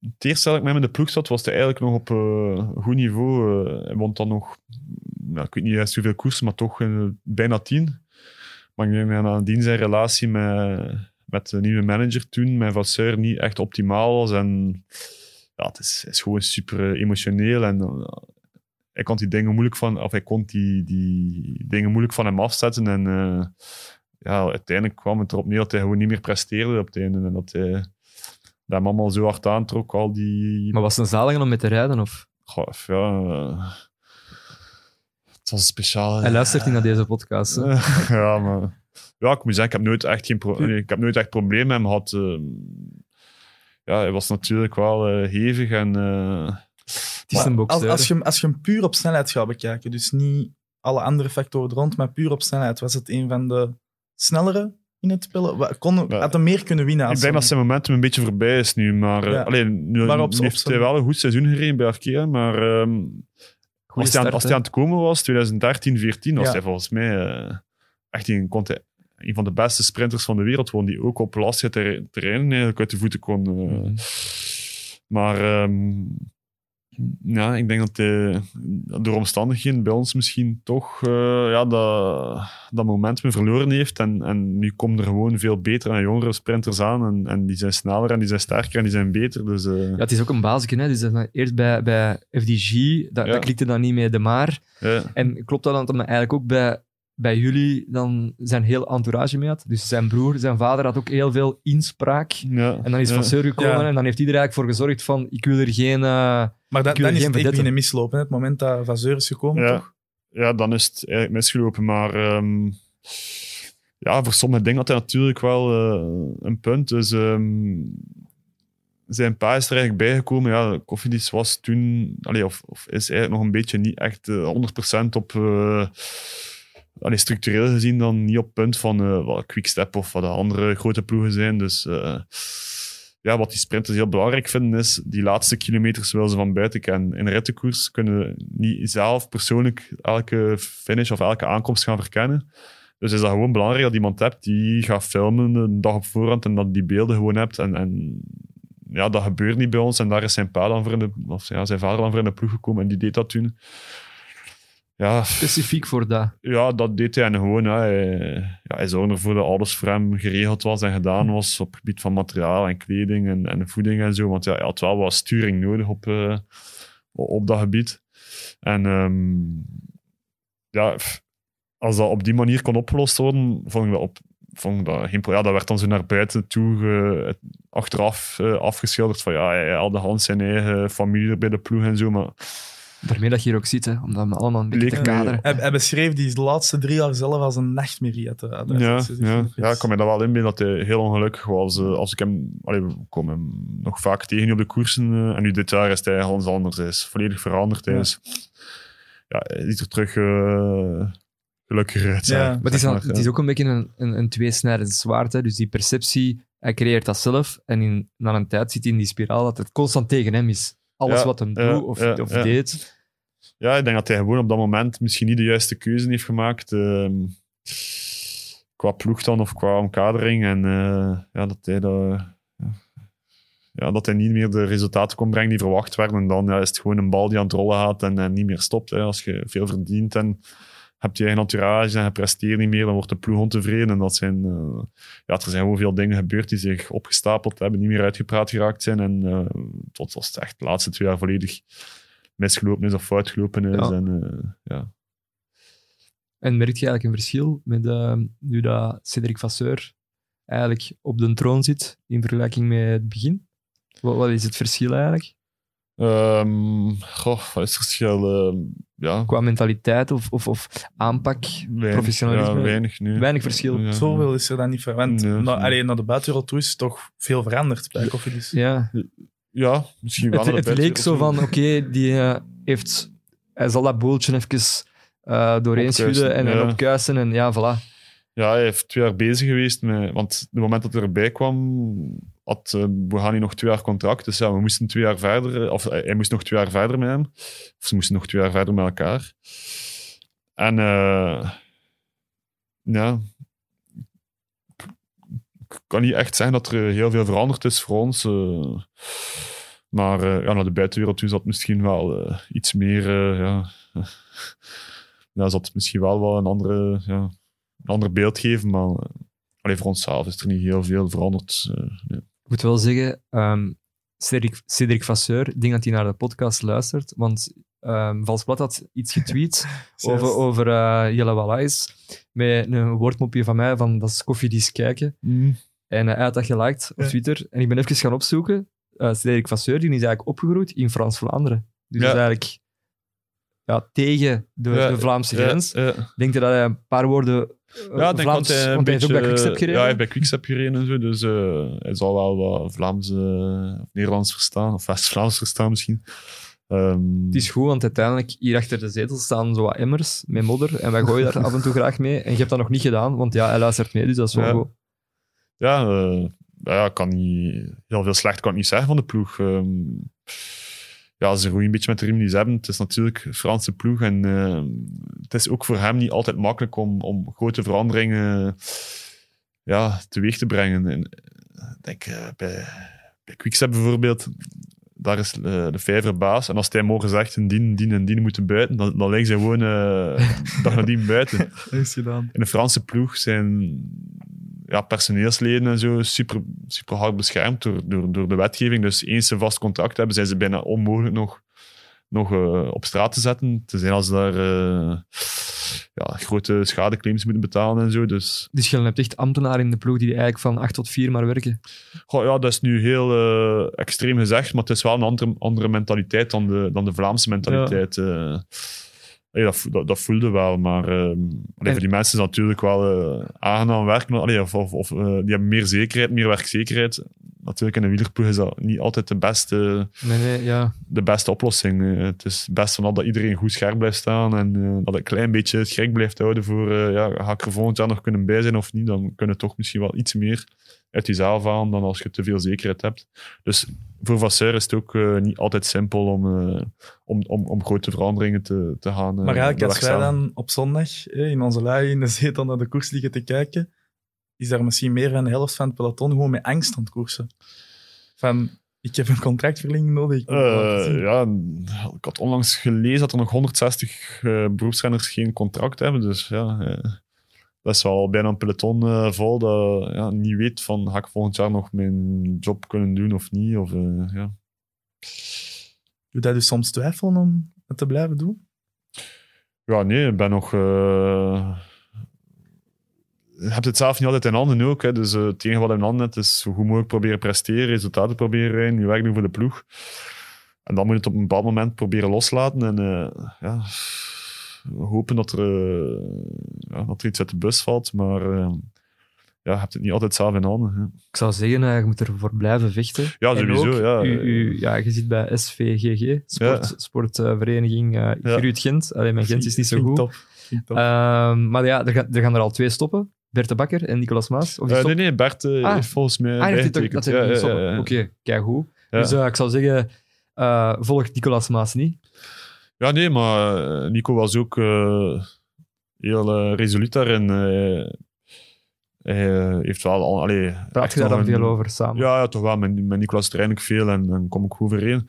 het eerste dat ik met hem in de ploeg zat, was hij eigenlijk nog op eh, goed niveau. eh hij won dan nog, nou, ik weet niet juist hoeveel koersen, maar toch eh, bijna tien. Maar ik denk dat nadien zijn relatie met, met de nieuwe manager toen, met Vasseur, niet echt optimaal was. En ja, het is, is gewoon super eh, emotioneel en eh, hij kon die dingen moeilijk van, of hij kon die, die dingen moeilijk van hem afzetten. En eh, ja, uiteindelijk kwam het erop neer dat hij gewoon niet meer presteerde op het einde. En dat hij dat hem allemaal zo hard aantrok, al die... Maar was het een zalige om mee te rijden? Of? Goh, ja... het was speciaal. Hij luistert niet naar deze podcast. [laughs] ja, maar... Ja, ik moet zeggen, ik heb nooit echt, geen pro- nee, ik heb nooit echt problemen met hem gehad. eh. ja, hij was natuurlijk wel eh, hevig en... eh, Het is een als, als, je, hem- als je hem puur op snelheid gaat bekijken, dus niet alle andere factoren er rond, maar puur op snelheid, was het een van de snellere in het spelen? Kon, had hij meer kunnen winnen? Ik als denk hem- dat zijn momentum een beetje voorbij is nu. Maar, eh, Ja. alleen, nu, Maar op- nu op heeft hij wel een goed seizoen gereden bij Arkea. Maar ehm, als, hij aan, als hè? hij aan het komen was, 2013, 14, was Ja. hij volgens mij eh, echt een, een van de beste sprinters van de wereld. Gewoon die ook op lastige ter- terreinen eigenlijk uit de voeten kon. eh. Mhm. Maar ehm, ja, ik denk dat hij door omstandigheden bij ons misschien toch eh, ja, dat, dat momentum verloren heeft. En, en nu komen er gewoon veel betere en jongere sprinters aan. En, en die zijn sneller en die zijn sterker en die zijn beter. Dus eh, Ja, het is ook een basisje. Hè? Dus dat eerst bij, bij FDG, dat, Ja. dat klikte dan niet mee de maar. ja. En klopt dat dan eigenlijk ook bij, bij jullie dan zijn heel entourage mee had? Dus zijn broer, zijn vader had ook heel veel inspraak. Ja, En dan is ja. Vasseur gekomen Ja. en dan heeft iedereen eigenlijk voor gezorgd van ik wil er geen... eh, Maar wil dan is het echt beginnen mislopen. Hè? Het moment dat Vazeur is gekomen, Ja. toch? ja, dan is het eigenlijk misgelopen. Maar ehm, ja, voor sommige dingen had hij natuurlijk wel eh, een punt. Dus ehm, zijn pa is er eigenlijk bijgekomen. Ja, Koffiedis was toen, allee, of, of is eigenlijk nog een beetje niet echt eh, 100% op. allee, structureel gezien dan niet op punt van eh wat Quickstep of wat de andere grote ploegen zijn. Dus eh, ja, wat die sprinters heel belangrijk vinden is, die laatste kilometers willen ze van buiten kennen. In rittenkoers kunnen niet zelf persoonlijk elke finish of elke aankomst gaan verkennen. Dus is dat gewoon belangrijk dat iemand hebt die gaat filmen een dag op voorhand en dat die beelden gewoon hebt. En, en ja, dat gebeurt niet bij ons. En daar is zijn pa dan voor in de, of ja, zijn vader dan voor in de ploeg gekomen en die deed dat toen. Ja, specifiek voor dat. ja, dat deed hij gewoon. Ja, hij, ja, hij zorgde ervoor dat alles voor hem geregeld was en gedaan was op het gebied van materiaal en kleding en, en voeding en zo. Want ja, hij had wel wat sturing nodig op, eh, op dat gebied. En ehm, ja, f- als dat op die manier kon opgelost worden, vond ik dat, op, vond ik dat geen probleem. Ja, dat werd dan zo naar buiten toe het- achteraf eh, afgeschilderd van ja, hij had de hand zijn eigen familie er bij de ploeg en zo, maar Daarmee dat je hier ook ziet, hè, om dat allemaal een beetje Leek kaderen. Hij, hij beschreef die laatste drie jaar zelf als een nachtmerrie. uit Ja, ja. ja, ik kan me dat wel inbeelden dat hij heel ongelukkig was. Eh, Als ik hem, allee, we komen hem nog vaak tegen op de koersen. eh, en nu dit jaar is hij ganz anders. Hij is volledig veranderd. Hij, Ja. is, ja, hij ziet er terug eh, gelukkiger uit. Ja. Maar het is, het is ook een beetje een, een, een tweesnijdend zwaard. Hè? Dus die perceptie, hij creëert dat zelf. En in, na een tijd zit hij in die spiraal dat het constant tegen hem is. Alles Ja, wat hem doet of, ja, of deed. Ja, ik denk dat hij gewoon op dat moment misschien niet de juiste keuze heeft gemaakt. ehm, qua ploeg dan of qua omkadering. En eh, ja, dat hij dat, ja, dat hij niet meer de resultaten kon brengen die verwacht werden. En dan ja, is het gewoon een bal die aan het rollen gaat en, en niet meer stopt. Hè. Als je veel verdient en hebt je eigen entourage en je presteert niet meer, dan wordt de ploeg ontevreden. En dat zijn, eh, ja, er zijn gewoon veel dingen gebeurd die zich opgestapeld hebben, niet meer uitgepraat geraakt zijn. En eh, tot als het echt de laatste twee jaar volledig misgelopen is of fout gelopen is. Ja. En, eh, ja. En merk je eigenlijk een verschil met eh, nu dat Cedric Vasseur eigenlijk op de troon zit in vergelijking met het begin? Wat, wat is het verschil eigenlijk? Ehm, goh, wat is het verschil? Ehm, ja, Qua mentaliteit of, of, of aanpak, weinig, professionalisme? ja, weinig nu. Weinig verschil. Ja. Zoveel is er dan niet van. Want Nee, na, nee. allee, naar de buitenwereld toe is het toch veel veranderd bij Koffiedis. Ja, Ja, misschien wel. het, het leek zo van, oké, die eh, heeft... Hij zal dat boeltje even eh, doorheen Opkuisen, schudden en, en ja. opkuisen en ja, voilà. Ja, hij heeft twee jaar bezig geweest met... Want het moment dat hij erbij kwam, had uh, nog twee jaar contract. Dus ja, we moesten twee jaar verder... Of hij, hij moest nog twee jaar verder met hem. Of ze moesten nog twee jaar verder met elkaar. En... eh, ja... Ik kan niet echt zeggen dat er heel veel veranderd is voor ons. eh. maar eh, ja, naar de buitenwereld toe zat misschien wel eh, iets meer... eh, ja, [laughs] ja, zat misschien wel wel een andere... Ja, een ander beeld geven, maar alleen voor onszelf is er niet heel veel veranderd. Nee. Ik moet wel zeggen, um, Cedric, Cedric Vasseur, ik denk dat hij naar de podcast luistert, want um, Valsblad had iets getweet [laughs] over, over uh, Jelle Wallace met een woordmopje van mij van dat is koffiedies kijken. Mm. En hij had dat geliked op Ja. Twitter. En ik ben even gaan opzoeken. Uh, Cedric Vasseur die is eigenlijk opgegroeid in Frans-Vlaanderen. Dus Ja. is eigenlijk ja, tegen de, Ja, de Vlaamse grens. Denk je dat hij een paar woorden Ja, ik denk Vlaams... dat hij een hij ook bij beetje, Quickstep gereden. Ja, hij heeft bij Quickstep gereden en zo, dus eh, hij zal wel wat Vlaams eh, of Nederlands verstaan, of West-Vlaams verstaan misschien. Ehm, Het is goed, want uiteindelijk hier achter de zetel staan zo wat emmers met modder. En wij gooien daar [laughs] af en toe graag mee. En je hebt dat nog niet gedaan, want ja, hij luistert mee, dus dat is wel Ja. goed. ja, eh, ja, kan niet, heel veel slecht kan ik niet zeggen van de ploeg. Ehm, ja, ze roeien een beetje met de riem die ze hebben. Het is natuurlijk een Franse ploeg en eh, het is ook voor hem niet altijd makkelijk om, om grote veranderingen ja, teweeg te brengen. En, eh, denk eh, bij, bij Quickstep bijvoorbeeld, daar is de vijver baas. En als hij morgen zegt, een dien, dien en dien moeten buiten, dan, dan liggen ze gewoon eh [laughs] dag nadien buiten. Dat is gedaan. In de Franse ploeg zijn ja, personeelsleden en zo super, super hard beschermd door, door, door de wetgeving. Dus eens ze vast contact hebben, zijn ze bijna onmogelijk nog, nog eh, op straat te zetten. Te zijn als ze daar eh, ja, grote schadeclaims moeten betalen en zo. Dus Dus je hebt echt ambtenaren in de ploeg die eigenlijk van 8 tot 4 maar werken. goh, ja, dat is nu heel eh, extreem gezegd, maar het is wel een andere, andere mentaliteit dan de, dan de Vlaamse mentaliteit. Allee, dat, vo- dat, dat voelde wel, maar allee, En- voor die mensen is natuurlijk wel eh, aangenaam werken. Allee, of, of, of, eh, die hebben meer zekerheid, meer werkzekerheid. Natuurlijk in een wielerploeg is dat niet altijd de beste, Nee, nee, ja. de beste oplossing. Eh, het is best van dat iedereen goed scherp blijft staan en eh, dat het een klein beetje het gek blijft houden voor eh, ja, ga ik er volgend jaar nog kunnen bij zijn of niet, dan kunnen toch misschien wel iets meer uit die zaal halen dan als je te veel zekerheid hebt. Dus voor Vasseur is het ook niet altijd simpel om, eh, om, om, om grote veranderingen te, te gaan eh, Maar eigenlijk, als wij dan op zondag eh, in onze lui in de zetel naar de koers liggen te kijken, is daar misschien meer dan de helft van het peloton gewoon met angst aan het koersen. Van, ik heb een contractverlenging nodig. Ik Eh, ja, ik had onlangs gelezen dat er nog 160 eh beroepsrenners geen contract hebben. Dus ja, eh, dat is al bijna een peloton vol dat ja, niet weet van ga ik volgend jaar nog mijn job kunnen doen of niet. Of, ja. Doe dat dus soms twijfelen om het te blijven doen? ja, nee, ik ben nog... je hebt het zelf niet altijd in handen ook. Hè. Dus eh, het enige wat in handen hebt is zo goed mogelijk proberen presteren, resultaten proberen rijden, je werk doen voor de ploeg. En dan moet je het op een bepaald moment proberen loslaten. En eh, ja, we hopen dat er, eh, ja, dat er iets uit de bus valt. Maar ja, je hebt het niet altijd zelf in handen. Hè. Ik zou zeggen, je moet ervoor blijven vechten. Ja, sowieso, ook, ja. U, u- ja, je zit bij SVGG, sport, Ja. sportvereniging. Gruut Gent. Alleen mijn Gent is niet zo [laughs] goed. Ehm, maar ja, er, er gaan er al twee stoppen. Bert de Bakker en Nicolas Maas. Of Eh, nee, nee, Bert eh, Ah. heeft volgens mij Ah, heeft bijgetekend. dat Ja, ja. Oké, kijk hoe. Ja. Dus eh, ik zou zeggen, volg Nicolas Maas niet. Ja, nee, maar Nico was ook heel resoluut daarin. Hij heeft wel al. Allee, Praat je daar dan veel over samen? Ja, ja, toch wel. Met, met Nicolas train ik veel en, en kom ik goed overeen.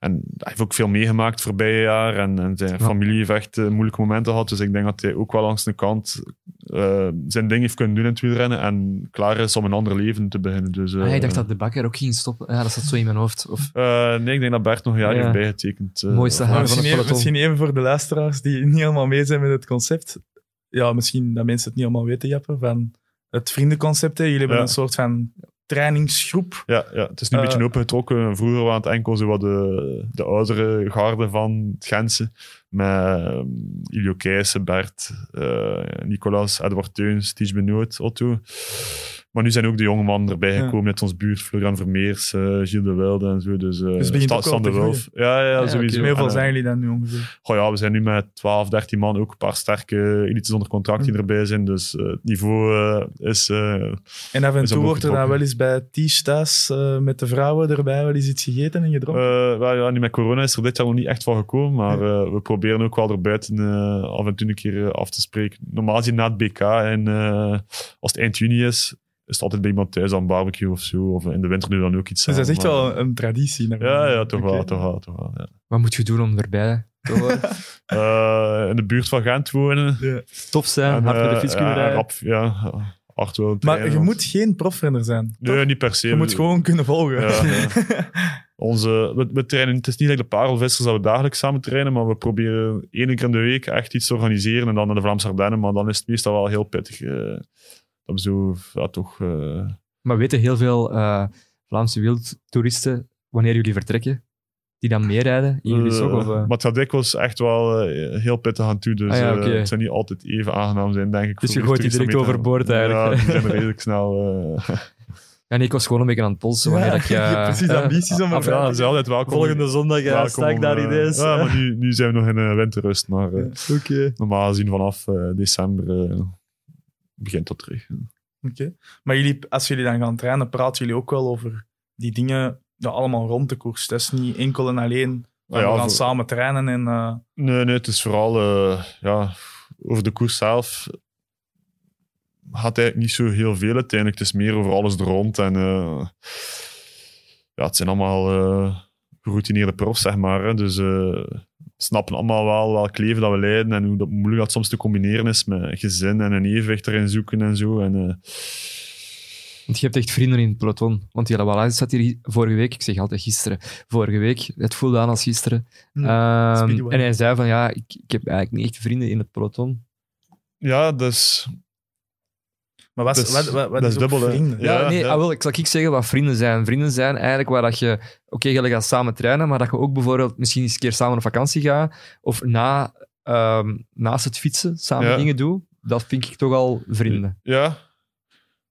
En hij heeft ook veel meegemaakt voorbije jaar. En, en zijn Ja. familie heeft echt eh, moeilijke momenten gehad. Dus ik denk dat hij ook wel langs de kant eh, zijn ding heeft kunnen doen in het wielrennen. En klaar is om een ander leven te beginnen. Dus, eh, Ah, ik dacht dat de Bakker ook ging stoppen. Ja, dat zat zo in mijn hoofd. Of, eh, nee, ik denk dat Bert nog een jaar Ja. heeft bijgetekend. eh, Mooiste haar van misschien, het even, peloton. misschien even voor de luisteraars die niet helemaal mee zijn met het concept. Ja, misschien dat mensen het niet allemaal weten, Jappe, van het vriendenconcept. Hè. Jullie hebben Ja. een soort van trainingsgroep. Ja, ja, het is nu een Eh, beetje opengetrokken. Vroeger waren het enkel zo wat de, de oudere garde van het Gentse. Met um, Ilio Keijsen, Bert, eh, Nicolas, Edward Teuns, Ties Benoot, Otto. Maar nu zijn ook de jonge mannen erbij Ja. gekomen uit ons buurt. Florian Vermeers, eh Gilles de Wilde en zo. Dus, eh Dus Stan de te Wulf. Ja, ja, sowieso. Hoeveel zijn eh, jullie dan nu ongeveer? Goh, ja, we zijn nu met 12, 13 man, ook een paar sterke elites onder contract die Mm. erbij zijn. Dus eh, het niveau is... eh, En af en is toe wordt er dan wel eens bij eh, met de vrouwen erbij wel eens iets gegeten en gedronken. Eh, wel, ja, nu met corona is er dit jaar nog niet echt van gekomen, maar eh, we proberen ook wel er buiten eh, af en toe een keer af te spreken. Normaal gezien na het BK en eh, als het eind juni is, is het altijd bij iemand thuis aan een barbecue of zo. Of in de winter nu dan ook iets dus dat is echt wel een traditie. Ja, ja, toch wel, toch wel, toch wel. Ja. wat moet je doen om erbij te? [laughs] Eh, in de buurt van Gent wonen. Ja. Tof zijn, En, hard met de eh, fiets kunnen ja, rijden. rap, ja, hard Maar trainen, je want- moet geen profrenner zijn. Nee, niet per se. Je moet gewoon kunnen volgen. Ja, ja. [laughs] Onze, we, we trainen, het is niet like de parelvissers dat we dagelijks samen trainen, maar we proberen één keer in de week echt iets te organiseren en dan naar de Vlaamse Ardennen, maar dan is het meestal wel heel pittig. eh, dat we zo, ja, toch... eh, Maar weten heel veel eh, Vlaamse wildtoeristen wanneer jullie vertrekken? Die dan meerijden in jullie? Of, eh? Maar het gaat dikwijls echt wel heel pittig aan toe, dus Ah ja, eh, het zou niet altijd even aangenaam zijn, denk ik. Dus je gooit die direct overboord gaan. eigenlijk. Ja, die zijn redelijk snel... eh, [laughs] Ja, nee, ik was gewoon een beetje aan het polsen wanneer Ja, ik... [laughs] je hebt precies ambities om [laughs] ja, ze zijn altijd welkom. Volgende zondag welkom sta ik daar ineens. Ja, maar nu, nu zijn we nog in winterrust, maar... eh, Oké. normaal gezien vanaf december eh, begint dat terug. Oké. Maar jullie, als jullie dan gaan trainen, praten jullie ook wel over die dingen ja, allemaal rond de koers. Dat is niet enkel en alleen Ah ja, we gaan voor- samen trainen en... eh, Nee, nee, het is vooral eh, ja, over de koers zelf. Gaat eigenlijk niet zo heel veel uiteindelijk. Het is meer over alles er rond. En, eh, ja, het zijn allemaal geroutineerde profs, zeg maar. Hè. Dus snappen allemaal wel welk leven dat we leiden en hoe dat moeilijk dat soms te combineren is met gezin en een evenwicht erin zoeken en zo. En, eh, Want je hebt echt vrienden in het peloton. Want die Lavalais zat hier vorige week, ik zeg altijd gisteren, vorige week, het voelde aan als gisteren. Hmm. Ehm, en hij zei van, ja, ik, ik heb eigenlijk niet echt vrienden in het peloton. ja, dus maar wat, Dat is- wat, wat, wat dat is is dubbel, hè. vrienden? Ja, Ja, nee, ja. ah, wel, ik zal ik zeggen wat vrienden zijn. Vrienden zijn eigenlijk waar dat je, oké, jullie gaan samen trainen, maar dat je ook bijvoorbeeld misschien eens een keer samen op vakantie gaat, of na, ehm, naast het fietsen samen Ja. dingen doet. Dat vind ik toch al vrienden. Ja,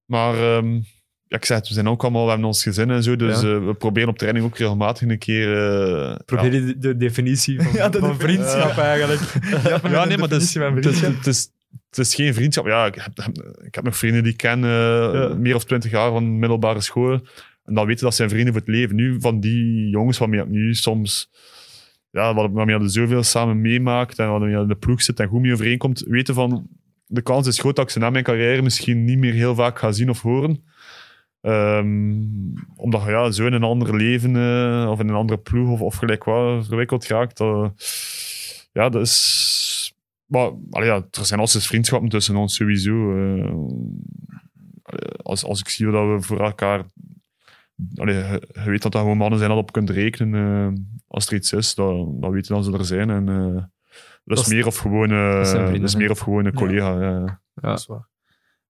maar ehm, ja, ik zeg het, we zijn ook allemaal, we hebben ons gezin en zo, dus Ja. eh, we proberen op training ook regelmatig een keer... eh, Probeer je de, de definitie [laughs] van, Ja, de van definitie. vriendschap eigenlijk. ja, ja, nee, maar het is, het. Het, is, geen vriendschap. Ja, ik heb, ik heb nog vrienden die ik ken, eh, meer of twintig jaar van middelbare school, en dan weten dat zijn vrienden voor het leven. Nu, van die jongens waarmee ik nu soms... Ja, waar- waarmee je zoveel samen meemaakt en waarmee je in de ploeg zit en goed mee overeenkomt, weten van de kans is groot dat ik ze na mijn carrière misschien niet meer heel vaak ga zien of horen. Ehm, omdat je ja, zo in een ander leven eh, of in een andere ploeg of, of gelijk wat verwikkeld raakt. dat- ja, dat is. Maar allee, ja, er zijn altijd vriendschappen tussen ons sowieso. eh. Allee, als, als ik zie dat we voor elkaar. Allee, je, je weet dat dat gewoon mannen zijn dat op kunt rekenen. eh, als er iets is, dan, dan weten dat ze er zijn. En, eh, dat, Dat is meer of gewoon, eh, dat is meer of gewoon een Ja. collega. Ja. Ja. Dat is waar.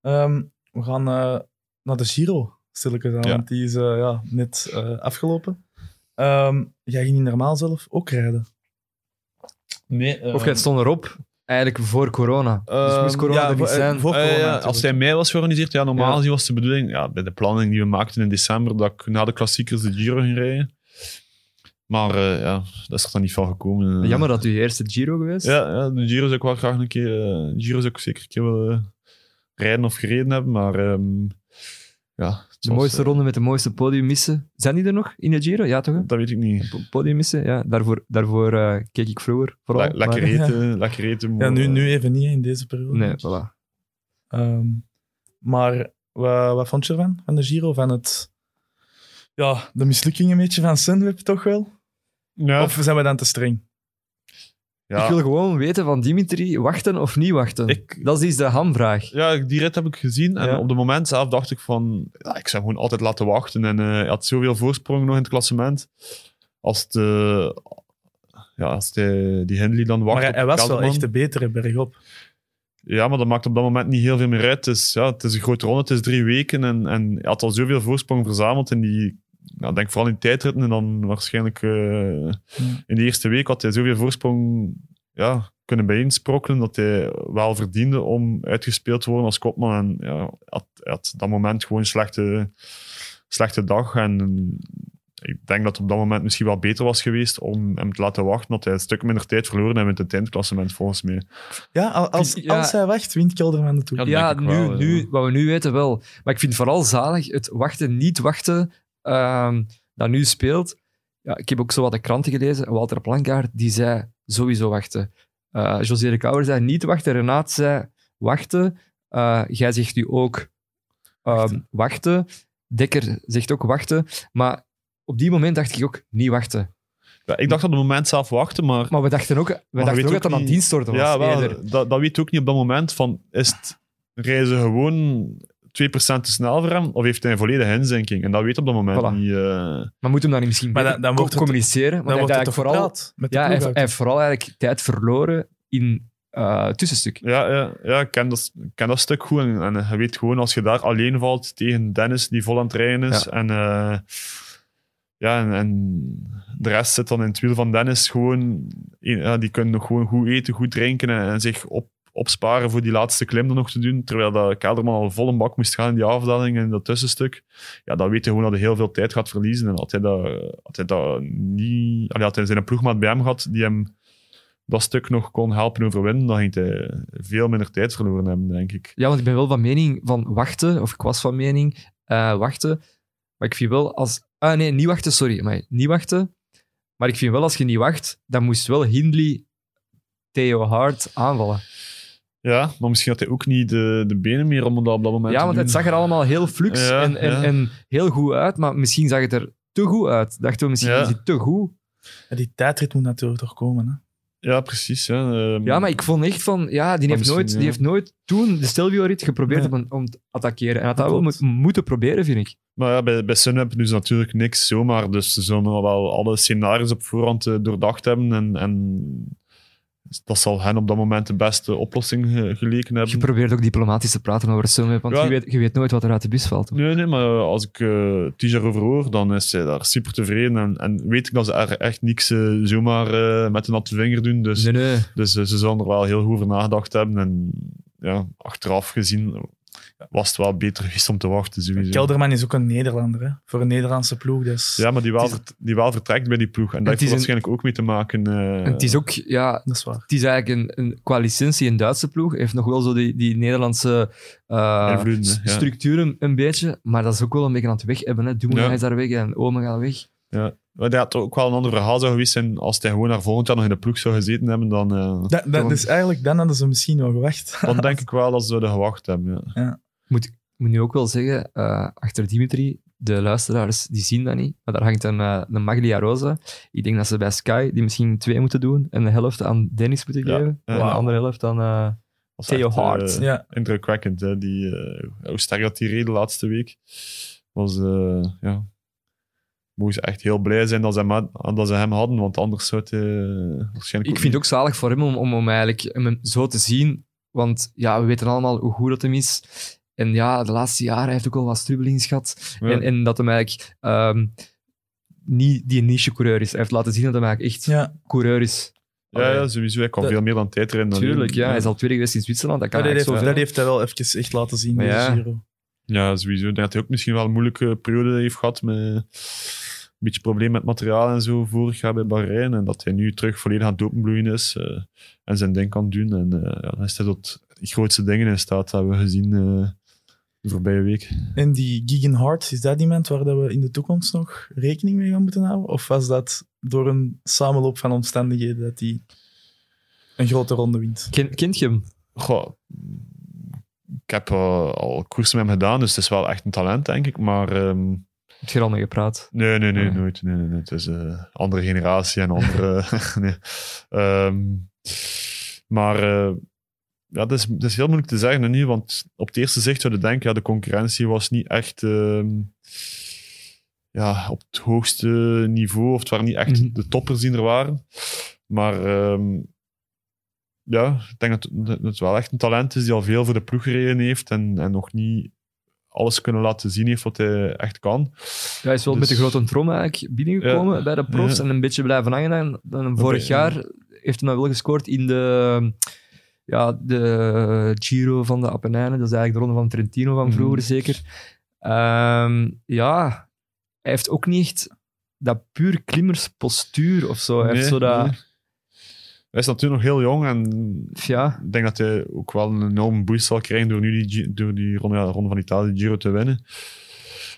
Ehm, we gaan eh, naar de Giro, stil ik het aan, Ja. want die is eh, ja, net eh, afgelopen. Ehm, jij ging niet normaal zelf ook rijden. Nee, Of jij stond erop, eigenlijk voor corona. dus moest corona er niet voor- eh, zijn. voor Eh, corona ja, natuurlijk. als hij mei was georganiseerd, ja, normaal Ja. gezien was de bedoeling, ja, bij de planning die we maakten in december, dat ik na de klassiekers de Giro ging rijden. Maar eh, ja, dat is er dan niet van gekomen. Eh, Jammer dat u eerste Giro geweest. Ja, ja, de Giro zou ik wel graag een keer, eh, de Giro zou ik zeker een keer willen rijden of gereden hebben, maar ehm, ja. De mooiste eh, ronde met de mooiste podium missen. Zijn die er nog in de Giro? Ja, toch? hè? Dat weet ik niet. Po- Podium missen, ja. Daarvoor, daarvoor eh, keek ik vroeger vooral. Le- lekker maar- eten, [laughs] [laughs] lekker eten. Ja, nu, eh, nu even niet in deze periode. Nee, voilà. Ehm, maar wat, wat vond je ervan, van de Giro? Van het, ja, de mislukking een beetje van Sunweb toch wel? ja, Of zijn we dan te streng? Ja. Ik wil gewoon weten van Dimitri, wachten of niet wachten. Ik- Dat is de hamvraag. Ja, die rit heb ik gezien. En Ja. op het moment zelf dacht ik van... Ja, ik zou hem gewoon altijd laten wachten. En eh, hij had zoveel voorsprong nog in het klassement. Als, het, eh, ja, als de, die Hindley dan wacht Maar hij, op hij was wel echt de betere bergop. Ja, maar dat maakt op dat moment niet heel veel meer uit. Het is, ja, het is een grote ronde, het is drie weken. En, en hij had al zoveel voorsprong verzameld in die... Nou, ik denk vooral in die tijdritten en dan waarschijnlijk eh, in de eerste week had hij zoveel voorsprong ja, kunnen bijeensprokkelen dat hij wel verdiende om uitgespeeld te worden als kopman. En ja, had, hij had dat moment gewoon een slechte, slechte dag. En ik denk dat het op dat moment misschien wel beter was geweest om hem te laten wachten, dat hij een stuk minder tijd verloren heeft in het eindklassement volgens mij. Ja, al- als, Ja. als hij wacht, wint Kelderman de Tour. Ja, nu, ja. nu, wat we nu weten wel. Maar ik vind vooral zalig het wachten, niet wachten, ehm, dat nu speelt. Ja, ik heb ook zo wat de kranten gelezen. Walter Plankaart, die zei sowieso wachten. Eh José de Kouwer zei niet wachten. Renaat zei wachten. Eh, jij zegt nu ook ehm, wachten. Dekker zegt ook wachten. Maar op die moment dacht ik ook niet wachten. Ja, ik dacht op het moment zelf wachten, maar Maar we dachten ook, we dachten ook ook dat dat aan dienstorten was. ja, wel, dat, dat weet je ook niet op dat moment. Van, is het reizen gewoon 2% te snel voor hem, of heeft hij een volledige inzinking? En dat weet op dat moment Voilà. niet. eh. Maar moet hem dan niet misschien Maar dan- dan wordt het- communiceren? Want Dan hij wordt heeft het toch vooral met de Ja, hij, heeft- hij vooral eigenlijk tijd verloren in eh tussenstuk. Ja, ja, ja ik, ken dat, ik ken dat stuk goed. En, en je weet gewoon, als je daar alleen valt tegen Dennis, die vol aan het rijden is, Ja. en, eh, ja, en, en de rest zit dan in het wiel van Dennis gewoon... Ja, die kunnen nog gewoon goed eten, goed drinken en, en zich op, opsparen voor die laatste klim dan nog te doen, terwijl dat Kelderman al vol een bak moest gaan in die afdaling en in dat tussenstuk. Ja, dan weet je gewoon dat hij heel veel tijd gaat verliezen. En had hij dat, had dat niet... hij zijn ploegmaat bij hem gehad, die hem dat stuk nog kon helpen overwinnen, dan ging hij veel minder tijd verloren hebben, denk ik. Ja, want ik ben wel van mening van wachten, of ik was van mening eh, wachten. Maar ik vind wel als... Ah nee, niet wachten, sorry. Maar niet wachten. Maar ik vind wel als je niet wacht, dan moest wel Hindley Theo Hart aanvallen. Ja, maar misschien had hij ook niet de, de benen meer om dat op dat moment Ja, te want doen. het zag er allemaal heel flux Ja, en, en, ja. en heel goed uit, maar misschien zag het er te goed uit. Dachten we, misschien Ja. is het te goed. Ja, die tijdrit moet natuurlijk toch komen. Hè? Ja, precies. Ja, Ehm, Ja, maar ik vond echt van, ja, die, heeft, nooit, die heeft nooit toen de Stelvio-rit geprobeerd om, om te attackeren. En had dat wel moet- moeten proberen, vind ik. Maar ja, bij, bij Sunweb doen ze natuurlijk niks zomaar. Dus ze zullen wel alle scenario's op voorhand eh, doordacht hebben. En, en dat zal hen op dat moment de beste oplossing eh, geleken Je hebben. probeert ook diplomatisch te praten over Sunweb, want Ja. je, weet, je weet nooit wat er uit de bus valt. Nee, nee, maar als ik uh, Tijar over hoor, dan is hij daar super tevreden. En, en weet ik dat ze er echt niks eh, zomaar eh, met een natte vinger doen. Dus, Nee, nee. dus eh, ze zullen er wel heel goed over nagedacht hebben. En ja, achteraf gezien was het wel beter geweest om te wachten. Sowieso. Kelderman is ook een Nederlander, hè? voor een Nederlandse ploeg. Dus Ja, maar die wel, is- die wel vertrekt bij die ploeg. En dat heeft is er waarschijnlijk ook mee te maken. eh, het is ook, ja, dat is waar. het is eigenlijk een, een, qua licentie een Duitse ploeg. Heeft nog wel zo die, die Nederlandse eh, ja. structuren een beetje, maar dat is ook wel een beetje aan het weg hebben. Hè. Dumoulin Ja. is daar weg en Ome gaat weg. Maar dat had ook wel een ander verhaal zou geweest zijn als hij gewoon naar volgend jaar nog in de ploeg zou gezeten hebben. Dan, eh, Dat, dat, dus eigenlijk, dan hadden ze misschien wel gewacht. dan denk [laughs] ik wel dat ze er gewacht hebben. Ja. Ik moet nu ook wel zeggen, eh, achter Dimitri, de luisteraars die zien dat niet, maar daar hangt een, eh, een Maglia Rosa. Ik denk dat ze bij Sky die misschien twee moeten doen en de helft aan Dennis moeten geven. Ja. En de andere helft aan eh, Was Theo echt, Hart. Ja, indrukwekkend. Hè? Die, hoe sterk dat die reed de laatste week. Was, eh, ja. Echt heel blij zijn dat ze hem, had- dat ze hem hadden, want anders zou het waarschijnlijk. Ik vind het ook zalig voor hem om, om, om eigenlijk hem zo te zien. Want ja, we weten allemaal hoe goed dat hem is. En ja, de laatste jaren heeft hij ook al wat strubbelings gehad. Ja. En, en dat hem eigenlijk ehm, niet die niche-coureur is. Hij heeft laten zien dat hij eigenlijk echt ja. coureur is. Ja, ja, sowieso. Hij kan Dat- veel meer dan tijd rennen. Tuurlijk, ja. Hij is al tweede geweest in Zwitserland. Dat kan dat, heeft, dat hij wel even echt laten zien Maar in ja. de Giro. Ja, sowieso. Ik denk dat hij ook misschien wel een moeilijke periode heeft gehad met een beetje probleem met materiaal en zo vorig jaar bij Bahrein. En dat hij nu terug volledig aan het openbloeien is eh, en zijn ding kan doen. En eh, ja, dan is hij tot de grootste dingen in staat, dat hebben we gezien eh, de voorbije week. En die Gigan Hart, is dat iemand waar dat we in de toekomst nog rekening mee gaan moeten houden? Of was dat door een samenloop van omstandigheden dat hij een grote ronde wint? Ken, kent je hem? Goh, ik heb eh, al koersen met hem gedaan, dus het is wel echt een talent, denk ik. Maar ehm, Heb je er al mee gepraat? Nee, nee, nee, Nee. nooit. Nee, nee, nee. Het is een andere generatie en andere... [laughs] nee. Ehm, maar eh, ja, dat is, dat is heel moeilijk te zeggen nu, want op het eerste zicht zou je denken, ja, de concurrentie was niet echt ehm, ja, op het hoogste niveau, of het waren niet echt Mhm. de toppers die er waren. Maar ehm, ja, ik denk dat, dat het wel echt een talent is die al veel voor de ploeg gereden heeft en, en nog niet alles kunnen laten zien heeft wat hij echt kan. Ja, hij is wel Dus- met de grote trom eigenlijk binnengekomen Ja. bij de profs Ja. en een beetje blijven hangen. En dan vorig ja. jaar heeft hij wel gescoord in de, ja, de Giro van de Apennijnen. Dat is eigenlijk de ronde van Trentino van vroeger, Mhm. zeker. Ehm, ja, hij heeft ook niet echt dat puur klimmerspostuur of zo. Hij heeft zo dat... nee. Hij is natuurlijk nog heel jong en Ja, ik denk dat hij ook wel een enorme boost zal krijgen door nu die, door die ronde, ja, ronde van Italië Giro te winnen.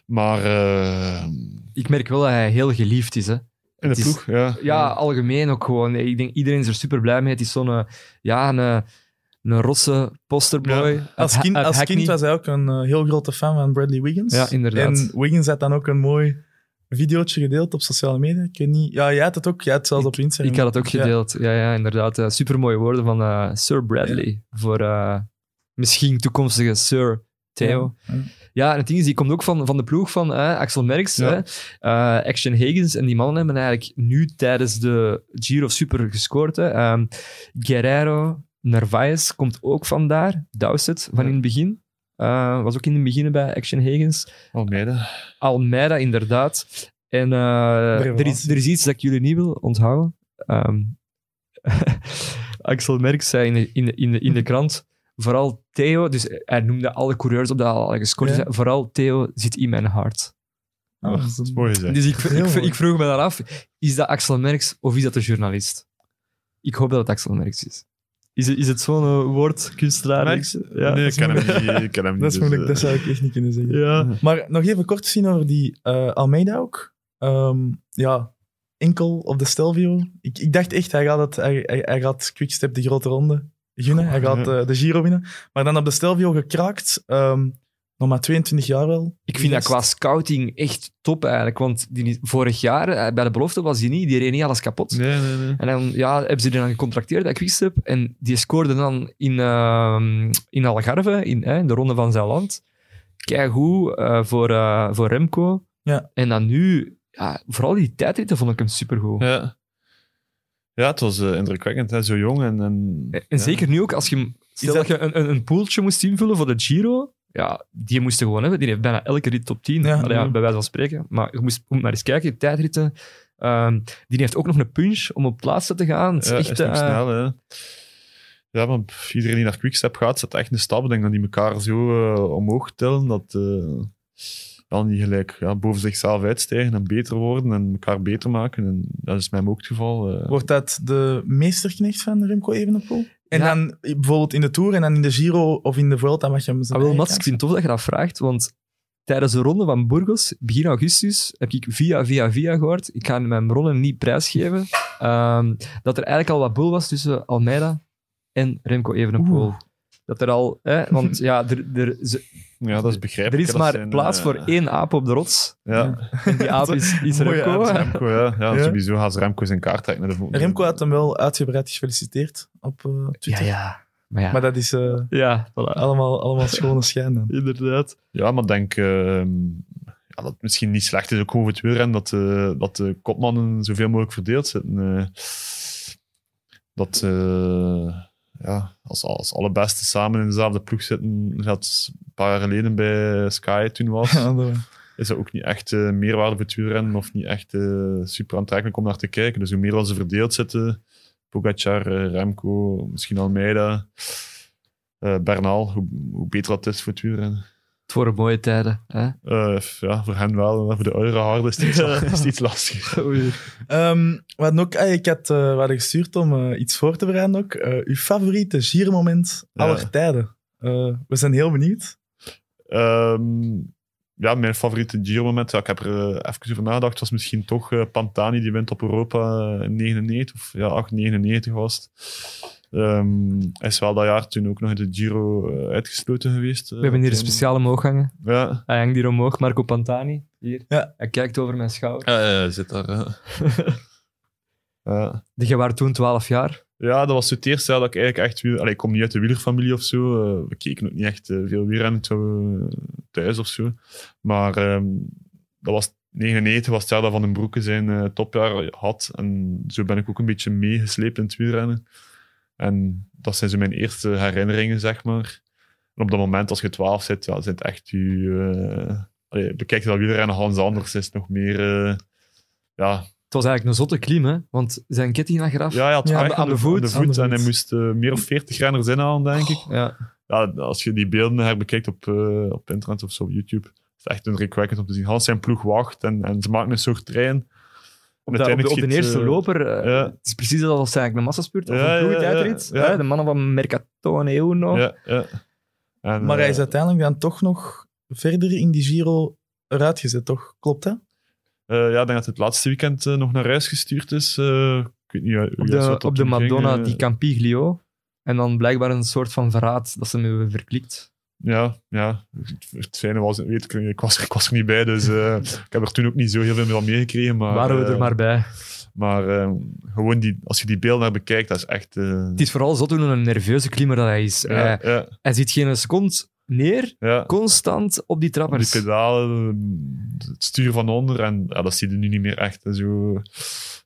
Maar eh, ik merk wel dat hij heel geliefd is. Hè. in de is- ploeg, ja. Ja, algemeen ook gewoon. Ik denk iedereen is er super blij mee. Het is zo'n eh, ja, een, een rosse posterboy. Ja. Als kind, als Hackney. kind was hij ook een eh, heel grote fan van Bradley Wiggins. Ja, inderdaad. En Wiggins had dan ook een mooi videootje gedeeld op sociale media. Ik weet niet. Ja, jij had het ook. Jij had het zelfs op Instagram. Ik had het ook gedeeld. Ja, ja, inderdaad. Uh, super mooie woorden van eh, Sir Bradley. Voor misschien toekomstige Sir Theo. Ja, en het ding is, die komt ook van, van de ploeg van eh, Axel Merckx, Ja. hè, eh, Action Higgins. En die mannen hebben eigenlijk nu tijdens de Giro super gescoord. Hè. Ehm, Guerrero, Narvaez komt ook vandaar. Dowsett van in het begin. Eh, was ook in het begin bij Action Higgins. Almeida. Almeida, inderdaad. En eh, er, is, er is iets dat ik jullie niet wil onthouden. Ehm, [laughs] Axel Merckx zei in de, in, de, in, de, in de krant, vooral Theo, dus hij noemde alle coureurs op dat al gescoord Ja. vooral Theo zit in mijn hart. Ah, Oh, dat is mooi gezegd. Dus ik, ik, vroeg me dan af, is dat Axel Merckx of is dat de journalist? Ik hoop dat het Axel Merckx is. Is het, is het zo'n eh, woordkunstenaar? Merckx? Ja, nee, dat ik is ken hem moeilijk. niet. Ik ken hem [laughs] niet Dat is dus, moeilijk, eh, dat zou ik echt niet kunnen zeggen. Ja. Maar nog even kort te zien over die eh, Almeida ook. Ehm, ja, enkel op de Stelvio. Ik, ik dacht echt, hij gaat, het, hij, hij, hij gaat Quickstep de grote ronde gunnen. Hij gaat Ja. eh, de Giro winnen. Maar dan op de Stelvio gekraakt. ehm, nog maar 22 jaar wel. Ik vind dat qua scouting echt top eigenlijk. Want die, vorig jaar, eh, bij de belofte was hij niet. Die reed niet alles kapot. Nee, nee, nee. En dan ja, hebben ze die dan gecontracteerd Quickstep. En die scoorde dan in, ehm, in Algarve, in, hè, in de ronde van zijn land. Kijk hoe voor, eh, voor Remco. Ja. En dan nu, ja, vooral die tijdritten vond ik hem supergoed. Ja. Ja, het was eh, indrukwekkend, hè? zo jong. En, en, En ja. zeker nu ook, als je, stel dat- dat, je een, een, een poeltje moest invullen voor de Giro, ja, die moest je gewoon hebben. Die heeft bijna elke rit top 10, Ja. Allee, ja, bij wijze van spreken. Maar je moest, moet maar eens kijken, tijdritten. Ehm, die heeft ook nog een punch om op het laatste te gaan. Het is Ja, echt, is eh, snel, hè. Ja, maar iedereen die naar Quickstep gaat, zet echt een stap. Ik denk dat die elkaar zo eh, omhoog tillen, dat eh dan niet gelijk ja, boven zichzelf uitstijgen en beter worden en elkaar beter maken. En dat is mij ook het geval. Wordt dat de meesterknecht van Remco Evenepoel? En Ja. dan bijvoorbeeld in de Tour en dan in de Giro of in de Vuelta mag je hem zijn Ah, wel, Mats, ik vind het tof dat je dat vraagt, want tijdens de ronde van Burgos, begin augustus, heb ik via, via, via gehoord, ik ga mijn bronnen niet prijsgeven, ehm, dat er eigenlijk al wat boel was tussen Almeida en Remco Evenepoel. Oeh. Dat er al, hè, want ja, er, er, ze- ja, dat is er begrijpelijk. is hè, dat maar zijn, plaats eh, voor één aap op de rots. Ja, En die aap is, [laughs] is Remco. aap, Remco, ja. ja, Ja. Sowieso gaat Remco zijn kaart trekken naar de volgende. Remco had hem wel uitgebreid gefeliciteerd op eh, Ja, Twitter. ja. Maar ja, Maar dat is eh, ja voilà. allemaal, allemaal schone schijn dan. [laughs] inderdaad. Ja, maar ik denk ehm, ja, dat het misschien niet slecht is, ook voor het wielrennen, dat, eh, dat de kopmannen zoveel mogelijk verdeeld zitten. eh. dat eh, ja, als, als alle beste samen in dezelfde ploeg zitten, zoals een paar jaar geleden bij Sky toen [laughs] was, Ja, dat- is dat ook niet echt eh, meerwaarde voor het wielrennen of niet echt eh, super aantrekkelijk om naar te kijken. Dus hoe meer dan ze verdeeld zitten, Pogacar, eh, Remco, misschien Almeida, Bernal, hoe, hoe beter dat is voor het wielrennen. Het worden mooie tijden. Hè? Eh, ja, voor hen wel. maar Voor de oudere harden is het iets, [laughs] [laughs] is het iets lastiger. [laughs] Ehm, hadden ook, ah, ik had, eh, we hadden gestuurd om eh, iets voor te bereiden ook. Eh, uw favoriete Giro-moment Ja. aller tijden. Eh, we zijn heel benieuwd. Ehm, ja, mijn favoriete Giro-moment, ja, ik heb er even over nagedacht, was misschien toch eh, Pantani, die wint op Europa in 99, of ja, 8, 99 was het. Ehm, hij is wel dat jaar toen ook nog in de Giro eh, uitgesloten geweest. eh, We hebben hier een speciale omhoog hangen. Ja, Hij hangt hier omhoog, Marco Pantani. Hier. Ja. Hij kijkt over mijn schouder. ja zit daar. ja. [laughs] Ja. Die waren toen 12 jaar. Ja, dat was het eerste jaar dat ik eigenlijk echt... wiel- Allee, ik kom niet uit de wielerfamilie of zo. eh, we keken ook niet echt veel wielrennen zo, thuis of zo. Maar ehm, dat was 99 was het jaar dat Van den Broeke zijn topjaar had. En zo ben ik ook een beetje meegesleept in het wielrennen. En dat zijn zo mijn eerste herinneringen, zeg maar. En op dat moment, als je 12 zit, ja, zijn het echt je... eh allee, bekijk je dat wielrennen Hans anders. is het nog meer... eh, ja, Het was eigenlijk een zotte klim, hè? want zijn ketting lag eraf. ja, hij had Ja, aan de- aan de voet. aan de Aan de voet. En hij moest eh, meer of 40 renners inhalen, denk ik. Ja. Ja, als je die beelden herbekijkt op, eh, op internet of zo, op YouTube, is het echt indrukwekkend om te zien. Hans zijn ploeg wacht en, en ze maken een soort trein. Op, de, op, de, op de eerste loper, eh, ja. het is precies als eigenlijk een massaspurt of Ja, een ja, ja, ploegentijdrit. ja. hè, De mannen van Mercatone Uno. Ja, ja. En, Maar hij eh, is uiteindelijk dan toch nog verder in die Giro eruit gezet, toch? Klopt, hè? eh, ja, ik denk dat het laatste weekend eh, nog naar huis gestuurd is. Eh, ik weet niet hoe Op de, dat op de ging, Madonna eh. di Campiglio. En dan blijkbaar een soort van verraad dat ze me hebben verklikt. Ja, ja. Het- fijne was, weet ik, ik, was, er- ik was er niet bij, dus eh, ik heb er toen ook niet zo heel veel van meegekregen. Maar, Waren we eh, er maar bij. Maar eh, gewoon die, als je die beelden naar bekijkt, dat is echt... eh, Het is vooral zo toen een nerveuze klimmer dat hij is. ja, Hij, ja, hij zit geen seconde neer, ja. constant op die Die trappers. pedalen, het stuur van onder. En ja, dat zie je nu niet meer echt zo,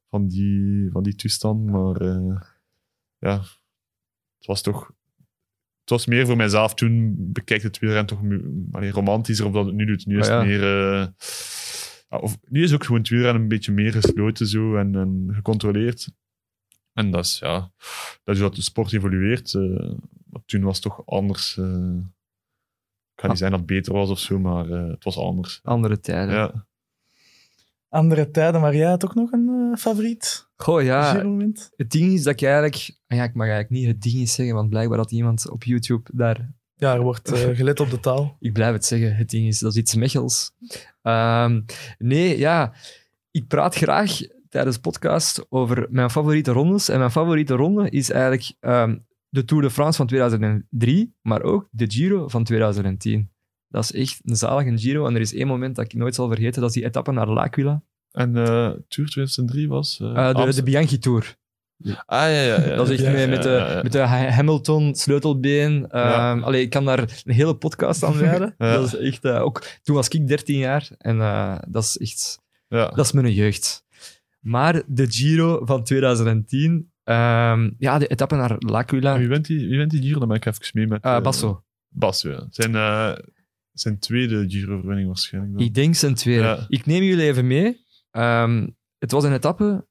van, die, van die toestand. Maar eh, ja, het was toch... Het was meer voor mijzelf toen bekijkt het wielrennen toch allee, romantischer of dat het nu doet. Nu is Ah, het ja. meer... eh, ja, of, nu is ook gewoon het wielrennen een beetje meer gesloten zo en, en gecontroleerd. En dat is, ja, dat is dat de sport evolueert. eh, maar toen was het toch anders. eh. ik ga niet Ah. zeggen dat het beter was of zo, maar eh, het was anders. Andere tijden. Ja. Andere tijden, maar jij had ook nog een eh, favoriet? Goh, ja. Giro-moment? Het ding is dat ik eigenlijk... ah Ja, ik mag eigenlijk niet het ding eens zeggen, want blijkbaar had iemand op YouTube daar... Ja, er wordt eh, [laughs] gelet op de taal. Ik blijf het zeggen, het ding is, dat is iets Mechels. Ehm, nee, ja. Ik praat graag tijdens podcast over mijn favoriete rondes. En mijn favoriete ronde is eigenlijk ehm, de Tour de France van 2003, maar ook de Giro van 2010. Dat is echt een zalige Giro. En er is één moment dat ik nooit zal vergeten, dat is die etappe naar L'Aquila. En eh Tour 2003 was... eh, Eh, de, de. Bianchi Tour. Ah, ja, ja. ja. Dat is echt Ja, met, met, de, ja, ja. met de Ha- Hamilton, sleutelbeen. Ja. Ehm, allee, ik kan daar een hele podcast aan wijden. Ja. Dat is echt, ook, toen was ik 13 jaar en eh, dat is echt Ja. dat is mijn jeugd. Maar de Giro van 2010, ehm, ja, de etappe naar L'Aquila, Wie wint die, wie wint die Giro? Dan ben ik even mee met... eh, Basso. Basso, ja. Zijn, eh, zijn tweede Giro-overwinning waarschijnlijk. dan. Ik denk zijn tweede. Ja. Ik neem jullie even mee. Ehm, het was een etappe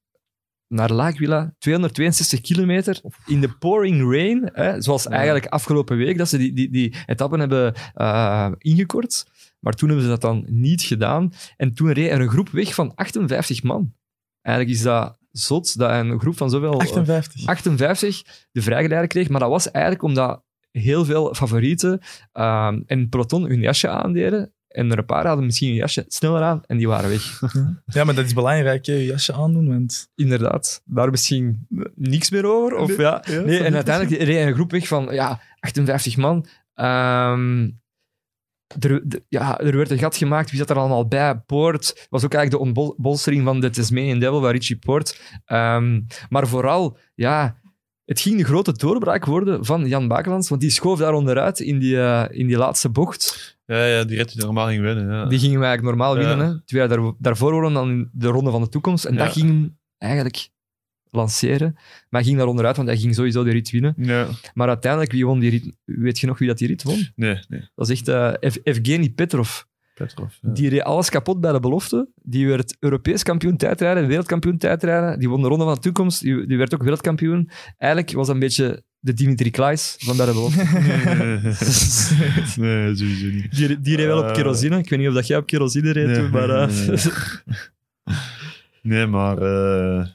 naar L'Aquila, 262 kilometer in de pouring rain. Hè, zoals eigenlijk afgelopen week dat ze die, die, die etappen hebben eh, ingekort. Maar toen hebben ze dat dan niet gedaan. En toen reed er een groep weg van 58 man. Eigenlijk is dat zot dat een groep van zoveel... 58. 58 de vrijgeleider kreeg. Maar dat was eigenlijk omdat heel veel favorieten ehm in het peloton hun jasje aandeden. En er een paar hadden misschien hun jasje sneller aan en die waren weg. [laughs] Ja, maar dat is belangrijk, hè, je jasje aandoen. Want... Inderdaad. Daar misschien niks meer over. Of, Nee, ja. ja, nee, en uiteindelijk reed een groep weg van ja, 58 man. Ehm, er, ja, er werd een gat gemaakt. Wie zat er allemaal bij? Poort was ook eigenlijk de ontbolstering van de Tasmanian Devil, waar Richie Poort. Ehm, maar vooral, ja, het ging de grote doorbraak worden van Jan Bakelands, want die schoof daar onderuit in die, eh, in die laatste bocht. Ja, ja, die rit die normaal ging winnen. Ja. Die gingen we eigenlijk normaal Ja. winnen. Hè. Twee jaar daar, daarvoor wonnen dan de Ronde van de Toekomst. En Ja. dat ging hem eigenlijk lanceren. Maar hij ging daar onderuit, want hij ging sowieso de rit winnen. Ja. Maar uiteindelijk, wie won die rit? Weet je nog wie dat die rit won? Nee, nee. Dat is echt Ev- Evgeny Petrov. Petrov. Die reed alles kapot bij de belofte. Die werd Europees kampioen tijdrijden, wereldkampioen tijdrijden. Die won de Ronde van de Toekomst. Die, die werd ook wereldkampioen. Eigenlijk was dat een beetje de Dimitri Klaes van de belofte. [laughs] [laughs] nee, sowieso niet. Die, die reed wel op Eh, kerosine. Ik weet niet of dat jij op kerosine reed Nee, toen, maar... eh, nee, [laughs] Nee, maar... eh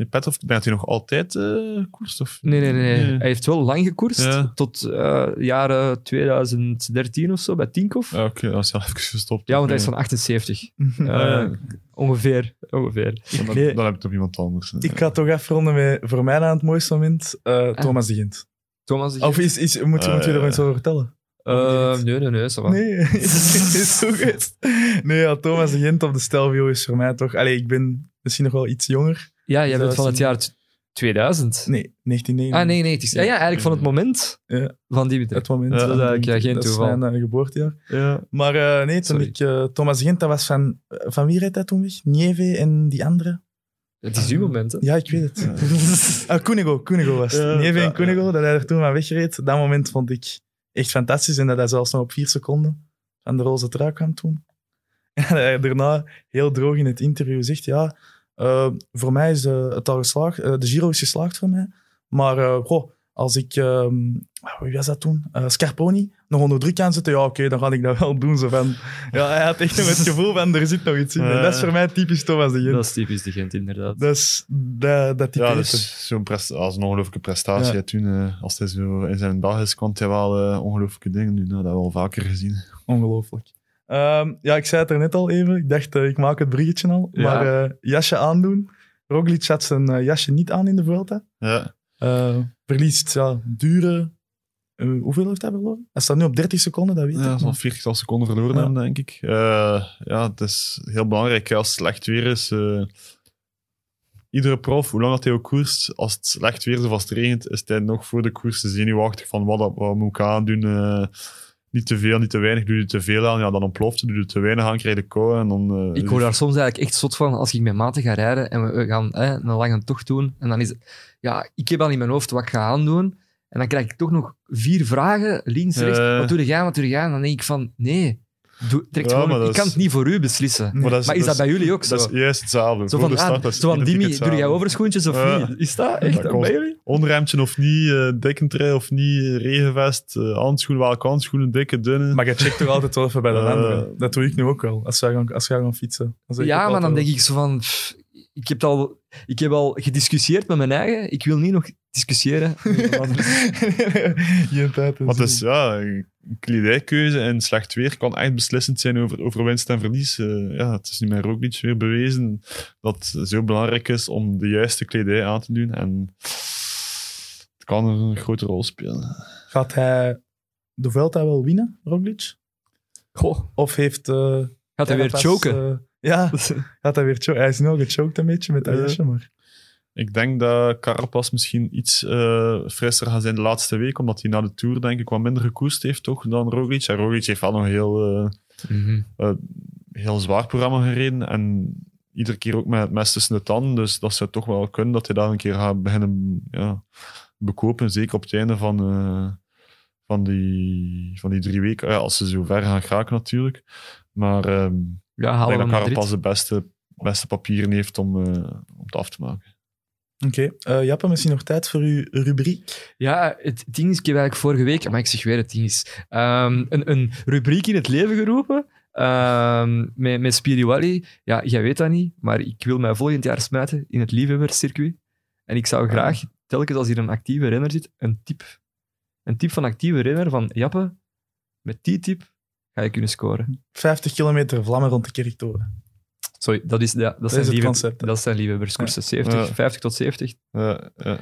nee, Petrov, ben je nog altijd eh koers? Of? Nee, nee, nee, nee. Hij heeft wel lang gekoerst. Ja. Tot eh, jaren 2013 of zo, bij Tinkoff. Ja, oké, dat is wel [laughs] even gestopt. Ja, want hij is van 78. Ah, [laughs] ja. Eh, ongeveer. ongeveer. Dan, Nee. dan heb je het op iemand anders. Ik ga toch afronden met voor mij aan het mooiste moment eh, Thomas de Gent. Thomas de Of is, is, moet, moet je er iets over vertellen? Nee, nee, nee. ça. Nee, [laughs] is zo geweest. Nee, ja, Thomas de Gent op de Stelvio is voor mij toch... Allee, ik ben misschien nog wel iets jonger. Ja, jij bent Dat van is het jaar t- 2000. Nee, 1999. Ah, nee, nee. Het is, ja, ja, eigenlijk van het moment Ja. van Dimitri. Het moment. Ja, dat is eigenlijk ja, geen dat is toeval. mijn eh, geboortejaar. Ja. Maar eh, nee, toen Sorry. ik... eh, Thomas Gent, dat was van... Van wie reed hij toen weg? Nieve en die andere? Het is uw moment, hè? Ja, ik weet het. [laughs] ah, Koenigo, Koenigo was het. Ja, Nieve ja, en Koenigo, dat hij er toen van wegreed. Dat moment vond ik echt fantastisch. En dat hij zelfs nog op vier seconden van de roze trui kwam toen. [laughs] En dat hij daarna heel droog in het interview zegt, ja, eh, voor mij is de, het al geslaagd. eh, de Giro is geslaagd voor mij. Maar eh, goh, als ik... ehm, wie was dat toen? Eh, Scarponi nog onder druk kan zetten, ja, oké, dan ga ik dat wel doen. Zo van, ja, hij had echt nog het gevoel van, er zit nog iets in. En dat is voor mij typisch Thomas de Gent. Dat is typisch de Gent, inderdaad. Dat is dat, dat typeert Ja, hem. dus zo'n als een ongelooflijke prestatie. Ja. Toen, eh, als hij zo in zijn dag is, kon hij wel eh, ongelooflijke dingen doen. Nou, dat hebben we al vaker gezien. Ongelooflijk. Ehm, ja, ik zei het er net al even. Ik dacht, eh, ik maak het bruggetje al. Ja. Maar eh, jasje aandoen. Roglic had zijn eh, jasje niet aan in de Vuelta. Ja, Eh, verliest ja, dure... hoeveel heeft hij verloren? Hij staat nu op 30 seconden, dat weet ja ik. zo'n 40 seconden verloren Ja. hebben, denk ik. Ja, het is heel belangrijk als het slecht weer is. iedere prof, hoe lang dat hij ook koerst, als het slecht weer is of als het regent, is hij nog voor de koers zenuwachtig van wat, wat moet ik aandoen. eh niet te veel, niet te weinig. Doe je te veel aan, ja, dan ontploft het. Doe je te weinig aan, krijg je. En dan, eh, Ik word daar soms eigenlijk echt zot van als ik met maten ga rijden en we, gaan hè, een lange tocht doen. En dan is het... Ja, ik heb al in mijn hoofd wat ik ga aandoen. En dan krijg ik toch nog vier vragen, links, rechts. Eh. Wat doe jij, wat doe jij? En dan denk ik van, nee. Doe, Ja, gewoon, ik kan het niet voor u beslissen. Maar is dat bij jullie ook zo? Dat is juist hetzelfde. Zo Voor van, start, ah, zo van Dimi, doe jij overschoentjes of Ja. niet? Is dat echt Dat bij jullie? Of niet, eh dekkentrui of niet, eh, regenvest, eh, handschoenen, welke handschoenen, dikke, dunne. Maar je checkt toch altijd wel even bij de anderen. Dat doe ik nu ook wel, als wij gaan, als gaan fietsen. Ja, maar dan denk ik zo van... pff, ik, heb al, ik heb al gediscussieerd met mijn eigen. Ik wil niet nog discussiëren. [laughs] [laughs] Geen tijd. is, zien. ja, een kledijkeuze en slecht weer kan echt beslissend zijn over, over winst en verlies. Eh, ja, het is nu met Roglic weer bewezen dat het zo belangrijk is om de juiste kledij aan te doen. En het kan een grote rol spelen. Gaat hij de Vuelta wel winnen, Roglic? Goh, Of heeft... eh gaat hij weer choken? eh, ja, [laughs] gaat hij weer choken. Hij is nu al gechoked een beetje met jasje, maar... Ik denk dat Carapaz misschien iets eh, frisser gaat zijn de laatste week, omdat hij na de Tour denk ik wat minder gekoest heeft toch, dan Roglic. En Roglic heeft wel nog een heel, eh, Mhm. heel zwaar programma gereden en iedere keer ook met het mes tussen de tanden. Dus dat zou toch wel kunnen dat hij daar een keer gaat beginnen ja, bekopen, zeker op het einde van, eh, van, die, van die drie weken. Ja, als ze zo ver gaan geraken natuurlijk. Maar ehm, Ja, ik denk dat. Carapaz de beste, beste papieren heeft om, eh, om het af te maken. Oké. eh Jappe, misschien nog tijd voor uw rubriek. Ja, het ding is, ik heb eigenlijk vorige week, maar ik zeg weer het ding is, ehm, een, een rubriek in het leven geroepen ehm, met, met Spiriwali. Ja, jij weet dat niet, maar ik wil mij volgend jaar smijten in het liefhebberscircuit. En ik zou graag, telkens als hier een actieve renner zit, een tip, een tip van actieve renner van Jappe, met die tip ga je kunnen scoren. 50 kilometer vlammen rond de kerktoren. Sorry, dat, is, ja, dat, zijn, het hè? dat zijn liefhebberskoersen. 70, Ja. 50 tot 70. Ja, ja.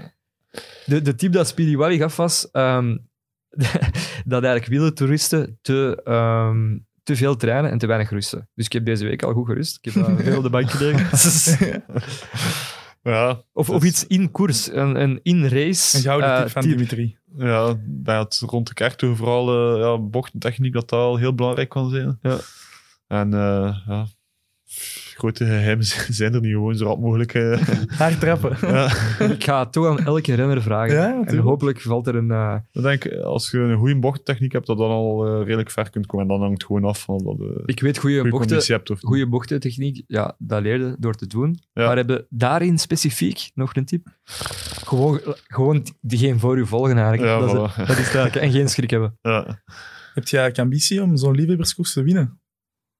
De, de tip dat Speedy Wally gaf was ehm, [laughs] dat eigenlijk wielertoeristen te, ehm, te veel trainen en te weinig rusten. Dus ik heb deze week al goed gerust. Ik heb eh, [laughs] veel op de bank gelegen. ja, of, of iets in koers, een, een in-race. Een gouden eh, tip van tip. Dimitri. Ja, dat rond de kerktoer vooral uh, ja, bochtentechniek, dat dat al heel belangrijk kan zijn. Ja. En uh, ja, grote geheimen [laughs] zijn er niet gewoon zo rap mogelijk. [laughs] Uh. Hard trappen. [laughs] ja. Ik ga het toch aan elke renner vragen. Ja, en hopelijk valt er een... Uh, Ik denk, als je een goede bochtentechniek hebt, dat dan al uh, redelijk ver kunt komen. En dan hangt het gewoon af van dat je ik weet goede bochten, hebt. Of goede bochtentechniek, ja, dat leerde door te doen. Ja. Maar hebben daarin specifiek nog een tip? Gewoon, gewoon diegene voor u volgen eigenlijk. Ja, dat, voilà. is, dat is het. En geen schrik hebben. Ja. Heb je eigenlijk ambitie om zo'n liefhebberskoers te winnen?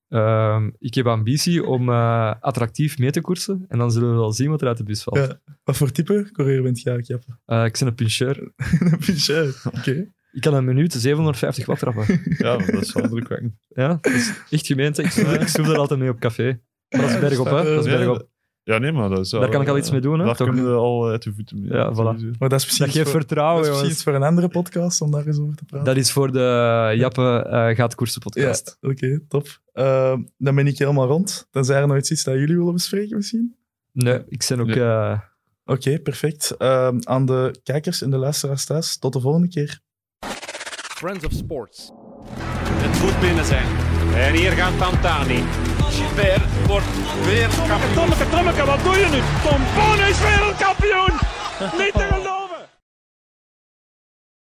Um, ik heb ambitie om uh, attractief mee te koersen. En dan zullen we wel zien wat er uit de bus valt. Ja. Wat voor type coureur bent je eigenlijk, Jappe? Uh, ik ben een pincheur. [laughs] een pincheur, oké. Okay. Ik kan een minuut 750 watt trappen. [laughs] ja, dat is wel drukwekkend. Ja, dat is echt gemeen. Ik ik zoem er altijd mee op café. Maar dat is bergop, hè? Dat is bergop. Ja, nee, maar dat is Daar kan ik al iets mee doen, hè? Daar Toch? kunnen we al uit de voeten mee. Ja, voilà. Maar dat is precies dat geeft voor, vertrouwen, dat is voor een andere podcast om daar eens over te praten. Dat is voor de Jappe uh, Gaat Koersen podcast. Ja, Oké, okay, top. Uh, dan ben ik helemaal rond. Tenzij er nog iets dat jullie willen bespreken misschien? Nee, ik ben ook... Nee. Uh... Oké, okay, perfect. Uh, aan de kijkers en de luisteraars thuis, tot de volgende keer. Friends of Sports. Het moet binnen zijn. En hier gaat Pantani. Gilbert wordt weer kampioen. Tommeke, Tommeke, wat doe je nu? Tom Bonne is wereldkampioen! Niet te geloven!